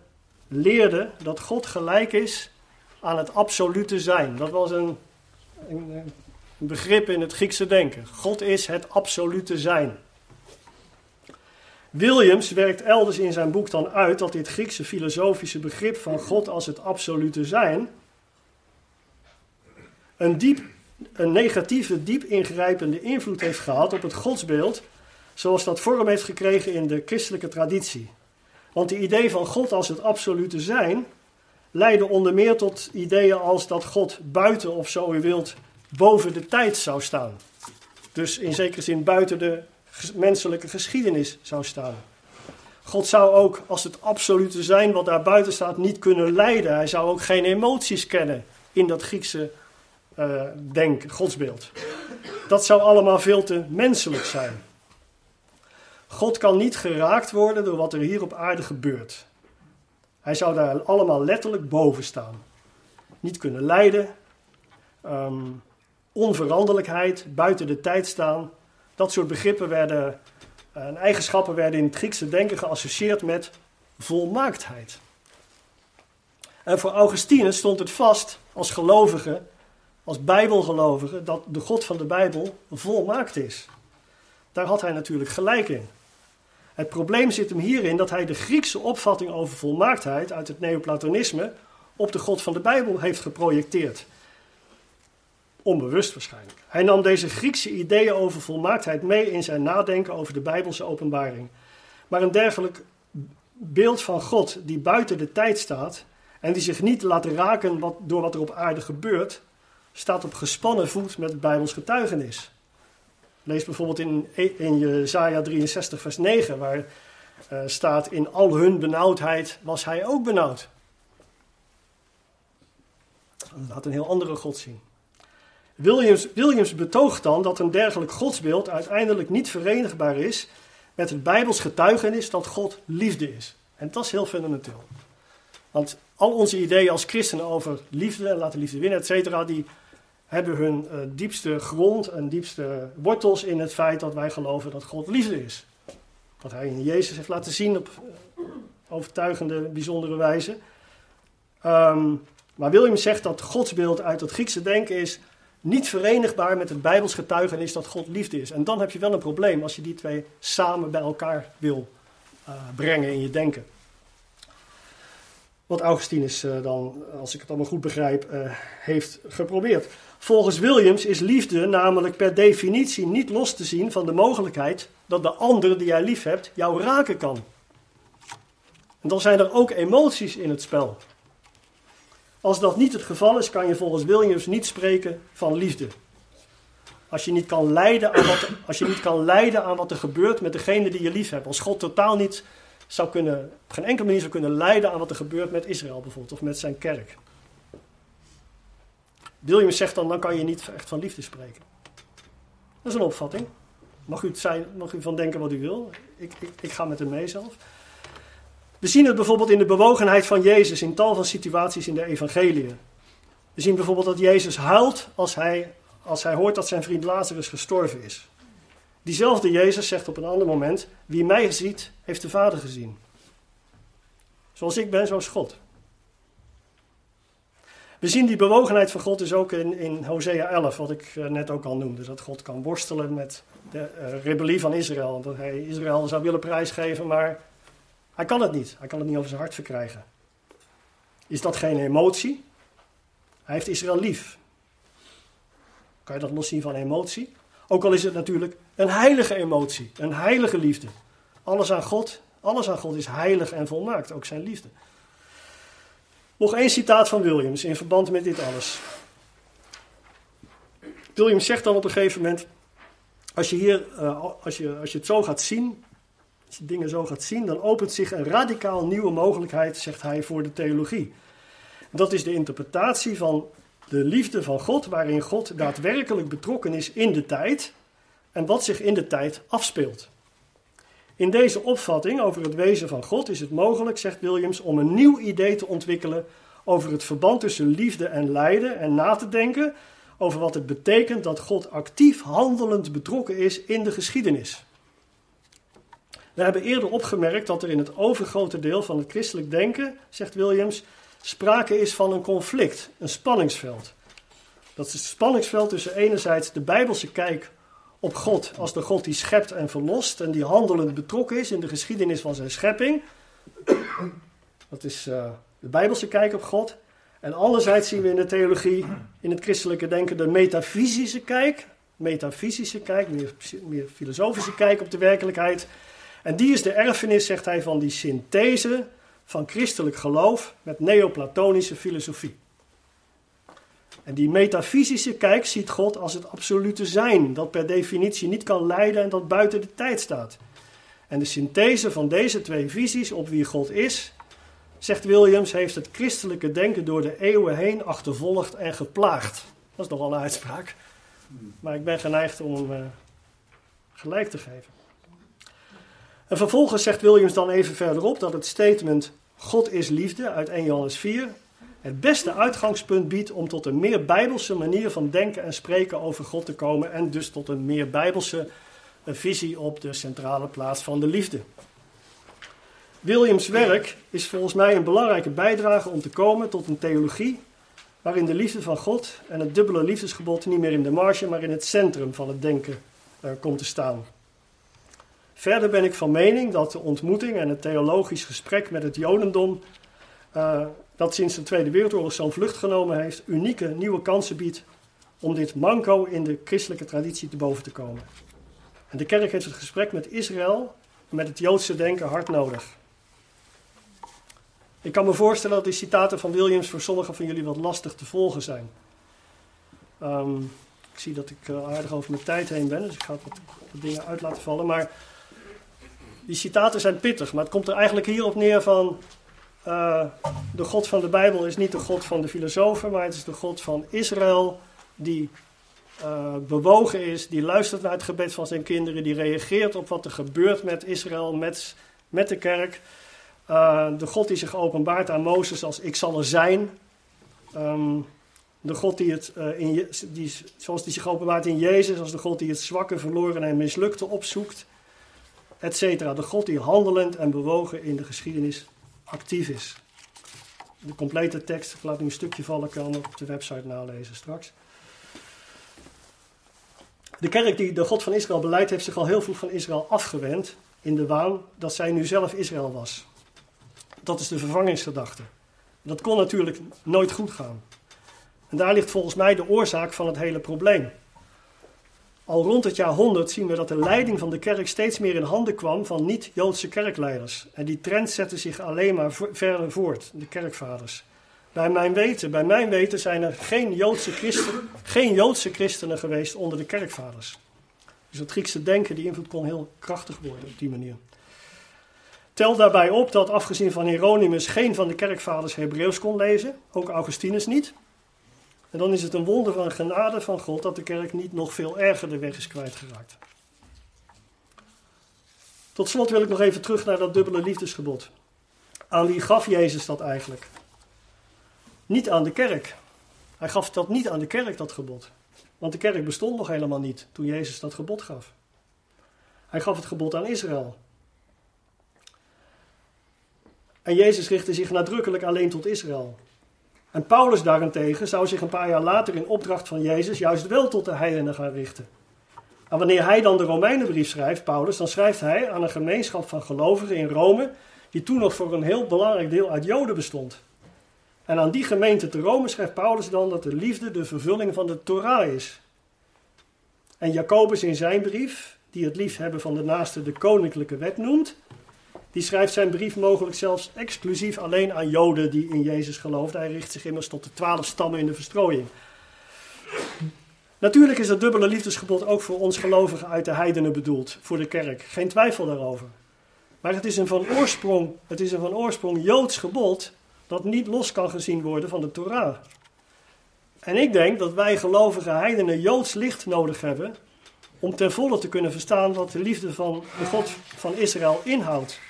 leerde dat God gelijk is aan het absolute zijn. Dat was een, een, een begrip in het Griekse denken. God is het absolute zijn. Williams werkt elders in zijn boek dan uit dat dit Griekse filosofische begrip van God als het absolute zijn een diep een negatieve, diep ingrijpende invloed heeft gehad op het godsbeeld, zoals dat vorm heeft gekregen in de christelijke traditie. Want het idee van God als het absolute zijn leidde onder meer tot ideeën als dat God buiten, of zo u wilt, boven de tijd zou staan. Dus in zekere zin buiten de menselijke geschiedenis zou staan. God zou ook als het absolute zijn wat daar buiten staat niet kunnen leiden. Hij zou ook geen emoties kennen in dat Griekse uh, denk, godsbeeld. Dat zou allemaal veel te menselijk zijn. God kan niet geraakt worden door wat er hier op aarde gebeurt. Hij zou daar allemaal letterlijk boven staan. Niet kunnen lijden, um, onveranderlijkheid, buiten de tijd staan. Dat soort begrippen werden, uh, en eigenschappen werden in het Griekse denken geassocieerd met volmaaktheid. En voor Augustinus stond het vast als gelovige als bijbelgelovige dat de God van de Bijbel volmaakt is. Daar had hij natuurlijk gelijk in. Het probleem zit hem hierin dat hij de Griekse opvatting over volmaaktheid uit het Neoplatonisme op de God van de Bijbel heeft geprojecteerd. Onbewust waarschijnlijk. Hij nam deze Griekse ideeën over volmaaktheid mee in zijn nadenken over de Bijbelse openbaring. Maar een dergelijk beeld van God die buiten de tijd staat en die zich niet laat raken wat, door wat er op aarde gebeurt, staat op gespannen voet met het Bijbels getuigenis. Lees bijvoorbeeld in, in Jezaja 63 vers 9, waar uh, staat in al hun benauwdheid was hij ook benauwd. Dat laat een heel andere God zien. Williams, Williams betoogt dan dat een dergelijk godsbeeld uiteindelijk niet verenigbaar is met het Bijbels getuigenis dat God liefde is. En dat is heel fundamenteel. Want al onze ideeën als christenen over liefde en laten liefde winnen, et cetera, die hebben hun uh, diepste grond en diepste wortels in het feit dat wij geloven dat God liefde is. Wat hij in Jezus heeft laten zien op uh, overtuigende, bijzondere wijze. Um, maar William zegt dat godsbeeld uit het Griekse denken is niet verenigbaar met het Bijbels getuigenis dat God liefde is. En dan heb je wel een probleem als je die twee samen bij elkaar wil uh, brengen in je denken. Wat Augustinus dan, als ik het allemaal goed begrijp, heeft geprobeerd. Volgens Williams is liefde namelijk per definitie niet los te zien van de mogelijkheid dat de ander die jij lief hebt jou raken kan. En dan zijn er ook emoties in het spel. Als dat niet het geval is, kan je volgens Williams niet spreken van liefde. Als je niet kan lijden aan wat, als je niet kan lijden aan wat er gebeurt met degene die je lief hebt. Als God totaal niet zou kunnen, op geen enkele manier zou kunnen lijden aan wat er gebeurt met Israël bijvoorbeeld, of met zijn kerk. Williams zegt dan, dan kan je niet echt van liefde spreken. Dat is een opvatting. Mag u, het zijn, mag u van denken wat u wil. Ik, ik, ik ga met hem mee zelf. We zien het bijvoorbeeld in de bewogenheid van Jezus in tal van situaties in de evangeliën. We zien bijvoorbeeld dat Jezus huilt als hij, als hij hoort dat zijn vriend Lazarus gestorven is. Diezelfde Jezus zegt op een ander moment: Wie mij ziet, heeft de Vader gezien. Zoals ik ben, zo is God. We zien die bewogenheid van God dus ook in, in Hosea 11, wat ik eh, net ook al noemde. Dat God kan worstelen met de uh, rebellie van Israël. Dat hij Israël zou willen prijsgeven, maar hij kan het niet. Hij kan het niet over zijn hart verkrijgen. Is dat geen emotie? Hij heeft Israël lief. Kan je dat loszien van emotie? Ook al is het natuurlijk een heilige emotie, een heilige liefde. Alles aan God, alles aan God is heilig en volmaakt, ook zijn liefde. Nog één citaat van Williams in verband met dit alles. Williams zegt dan op een gegeven moment: Als je, hier, uh, als je, als je het zo gaat zien, als je dingen zo gaat zien, dan opent zich een radicaal nieuwe mogelijkheid, zegt hij, voor de theologie. Dat is de interpretatie van de liefde van God, waarin God daadwerkelijk betrokken is in de tijd en wat zich in de tijd afspeelt. In deze opvatting over het wezen van God is het mogelijk, zegt Williams, om een nieuw idee te ontwikkelen over het verband tussen liefde en lijden en na te denken over wat het betekent dat God actief handelend betrokken is in de geschiedenis. We hebben eerder opgemerkt dat er in het overgrote deel van het christelijk denken, zegt Williams, sprake is van een conflict, een spanningsveld. Dat is het spanningsveld tussen enerzijds de bijbelse kijk op God als de God die schept en verlost en die handelend betrokken is in de geschiedenis van zijn schepping. Dat is uh, de bijbelse kijk op God. En anderzijds zien we in de theologie, in het christelijke denken, de metafysische kijk. Metafysische kijk, meer, meer filosofische kijk op de werkelijkheid. En die is de erfenis, zegt hij, van die synthese van christelijk geloof met neoplatonische filosofie. En die metafysische kijk ziet God als het absolute zijn, dat per definitie niet kan leiden en dat buiten de tijd staat. En de synthese van deze twee visies op wie God is, zegt Williams, heeft het christelijke denken door de eeuwen heen achtervolgd en geplaagd. Dat is nogal een uitspraak, maar ik ben geneigd om hem uh, gelijk te geven. En vervolgens zegt Williams dan even verderop dat het statement God is liefde uit 1 Johannes 4 het beste uitgangspunt biedt om tot een meer bijbelse manier van denken en spreken over God te komen en dus tot een meer bijbelse visie op de centrale plaats van de liefde. Williams' werk is volgens mij een belangrijke bijdrage om te komen tot een theologie waarin de liefde van God en het dubbele liefdesgebod niet meer in de marge, maar in het centrum van het denken uh, komt te staan. Verder ben ik van mening dat de ontmoeting en het theologisch gesprek met het Jodendom, uh, dat sinds de Tweede Wereldoorlog zo'n vlucht genomen heeft, unieke nieuwe kansen biedt om dit manco in de christelijke traditie te boven te komen. En de kerk heeft het gesprek met Israël en met het Joodse denken hard nodig. Ik kan me voorstellen dat die citaten van Williams voor sommigen van jullie wat lastig te volgen zijn. Um, ik zie dat ik uh, aardig over mijn tijd heen ben, dus ik ga wat, wat dingen uit laten vallen. Maar die citaten zijn pittig, maar het komt er eigenlijk hierop neer van... Uh, de God van de Bijbel is niet de God van de filosofen, maar het is de God van Israël die uh, bewogen is, die luistert naar het gebed van zijn kinderen, die reageert op wat er gebeurt met Israël, met, met de kerk. Uh, de God die zich openbaart aan Mozes als ik zal er zijn. Um, de God die het, in, die, zoals die zich openbaart in Jezus, als de God die het zwakke, verloren en mislukte opzoekt etc. De God die handelend en bewogen in de geschiedenis actief is. De complete tekst, ik laat nu een stukje vallen, kan op de website nalezen straks. De kerk die de God van Israël beleidt, heeft zich al heel vroeg van Israël afgewend in de waan dat zij nu zelf Israël was. Dat is de vervangingsgedachte. Dat kon natuurlijk nooit goed gaan. En daar ligt volgens mij de oorzaak van het hele probleem. Al rond het jaar 100 zien we dat de leiding van de kerk steeds meer in handen kwam van niet-Joodse kerkleiders. En die trend zette zich alleen maar verder voort, de kerkvaders. Bij mijn weten, bij mijn weten zijn er geen Joodse, christen, geen Joodse christenen geweest onder de kerkvaders. Dus het Griekse denken, die invloed kon heel krachtig worden op die manier. Tel daarbij op dat afgezien van Hieronymus geen van de kerkvaders Hebreeuws kon lezen, ook Augustinus niet. En dan is het een wonder van genade van God dat de kerk niet nog veel erger de weg is kwijtgeraakt. Tot slot wil ik nog even terug naar dat dubbele liefdesgebod. Aan wie gaf Jezus dat eigenlijk? Niet aan de kerk. Hij gaf dat niet aan de kerk, dat gebod. Want de kerk bestond nog helemaal niet toen Jezus dat gebod gaf. Hij gaf het gebod aan Israël. En Jezus richtte zich nadrukkelijk alleen tot Israël. En Paulus daarentegen zou zich een paar jaar later in opdracht van Jezus juist wel tot de heidenen gaan richten. En wanneer hij dan de Romeinenbrief schrijft, Paulus, dan schrijft hij aan een gemeenschap van gelovigen in Rome, die toen nog voor een heel belangrijk deel uit Joden bestond. En aan die gemeente te Rome schrijft Paulus dan dat de liefde de vervulling van de Torah is. En Jacobus in zijn brief, die het liefhebben van de naaste de koninklijke wet noemt, die schrijft zijn brief mogelijk zelfs exclusief alleen aan Joden die in Jezus geloofden. Hij richt zich immers tot de twaalf stammen in de verstrooiing. Natuurlijk is het dubbele liefdesgebod ook voor ons gelovigen uit de heidenen bedoeld, voor de kerk. Geen twijfel daarover. Maar het is een van oorsprong, het is een van oorsprong Joods gebod dat niet los kan gezien worden van de Torah. En ik denk dat wij gelovige heidenen Joods licht nodig hebben om ten volle te kunnen verstaan wat de liefde van de God van Israël inhoudt.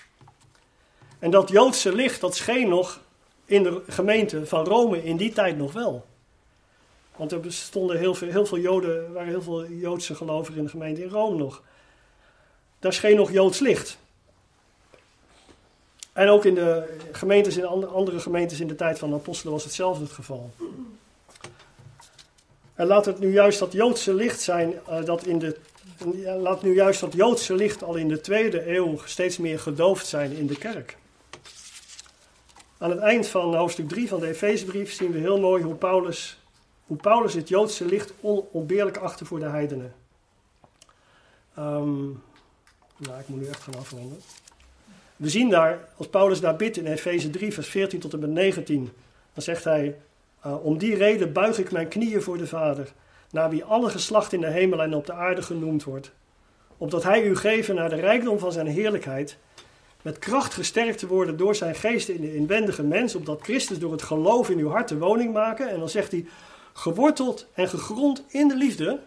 En dat Joodse licht, dat scheen nog in de gemeente van Rome in die tijd nog wel. Want er bestonden heel veel, heel veel Joden, waren heel veel Joodse gelovigen in de gemeente in Rome nog. Daar scheen nog Joods licht. En ook in de gemeentes, in andere gemeentes in de tijd van de apostelen was hetzelfde het geval. En laat het nu juist dat Joodse licht zijn, uh, dat in de, laat nu juist dat Joodse licht al in de tweede eeuw steeds meer gedoofd zijn in de kerk. Aan het eind van hoofdstuk 3 van de Efezebrief zien we heel mooi hoe Paulus, hoe Paulus het Joodse licht onontbeerlijk achter voor de heidenen. Um, nou, ik moet nu echt gaan afronden. We zien daar, als Paulus daar bidt in Efeze 3, vers 14 tot en met 19, dan zegt hij: uh, Om die reden buig ik mijn knieën voor de Vader, naar wie alle geslacht in de hemel en op de aarde genoemd wordt, opdat hij u geven naar de rijkdom van zijn heerlijkheid met kracht gesterkt te worden door zijn geest in de inwendige mens, opdat Christus door het geloof in uw hart de woning maken. En dan zegt hij, geworteld en gegrond in de liefde,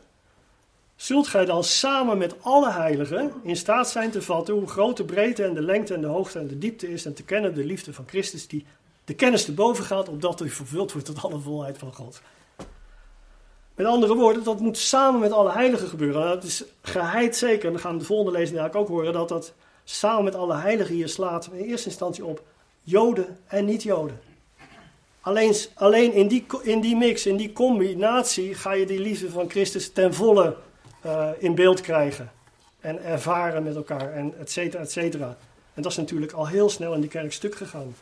zult gij dan samen met alle heiligen in staat zijn te vatten hoe groot de breedte en de lengte en de hoogte en de diepte is en te kennen de liefde van Christus die de kennis te boven gaat, opdat u vervuld wordt tot alle volheid van God. Met andere woorden, dat moet samen met alle heiligen gebeuren. Dat is geheid zeker, en dan gaan we de volgende lezing eigenlijk ook horen, dat dat samen met alle heiligen hier slaat in eerste instantie op Joden en niet-Joden. Alleen, alleen in, die, in die mix, in die combinatie, ga je die liefde van Christus ten volle uh, in beeld krijgen. En ervaren met elkaar, en et cetera, et cetera. En dat is natuurlijk al heel snel in die kerk stuk gegaan,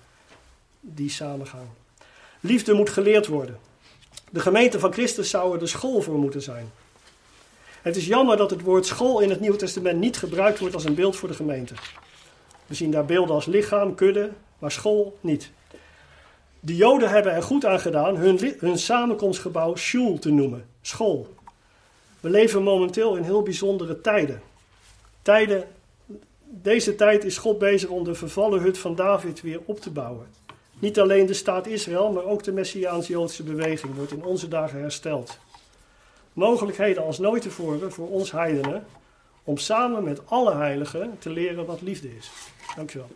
die samengaan. Liefde moet geleerd worden. De gemeente van Christus zou er de school voor moeten zijn. Het is jammer dat het woord school in het Nieuwe Testament niet gebruikt wordt als een beeld voor de gemeente. We zien daar beelden als lichaam, kudde, maar school niet. De Joden hebben er goed aan gedaan hun, hun samenkomstgebouw shul te noemen, school. We leven momenteel in heel bijzondere tijden. tijden. Deze tijd is God bezig om de vervallen hut van David weer op te bouwen. Niet alleen de staat Israël, maar ook de Messiaans-Joodse beweging wordt in onze dagen hersteld mogelijkheden als nooit tevoren voor ons heidenen om samen met alle heiligen te leren wat liefde is. Dankjewel.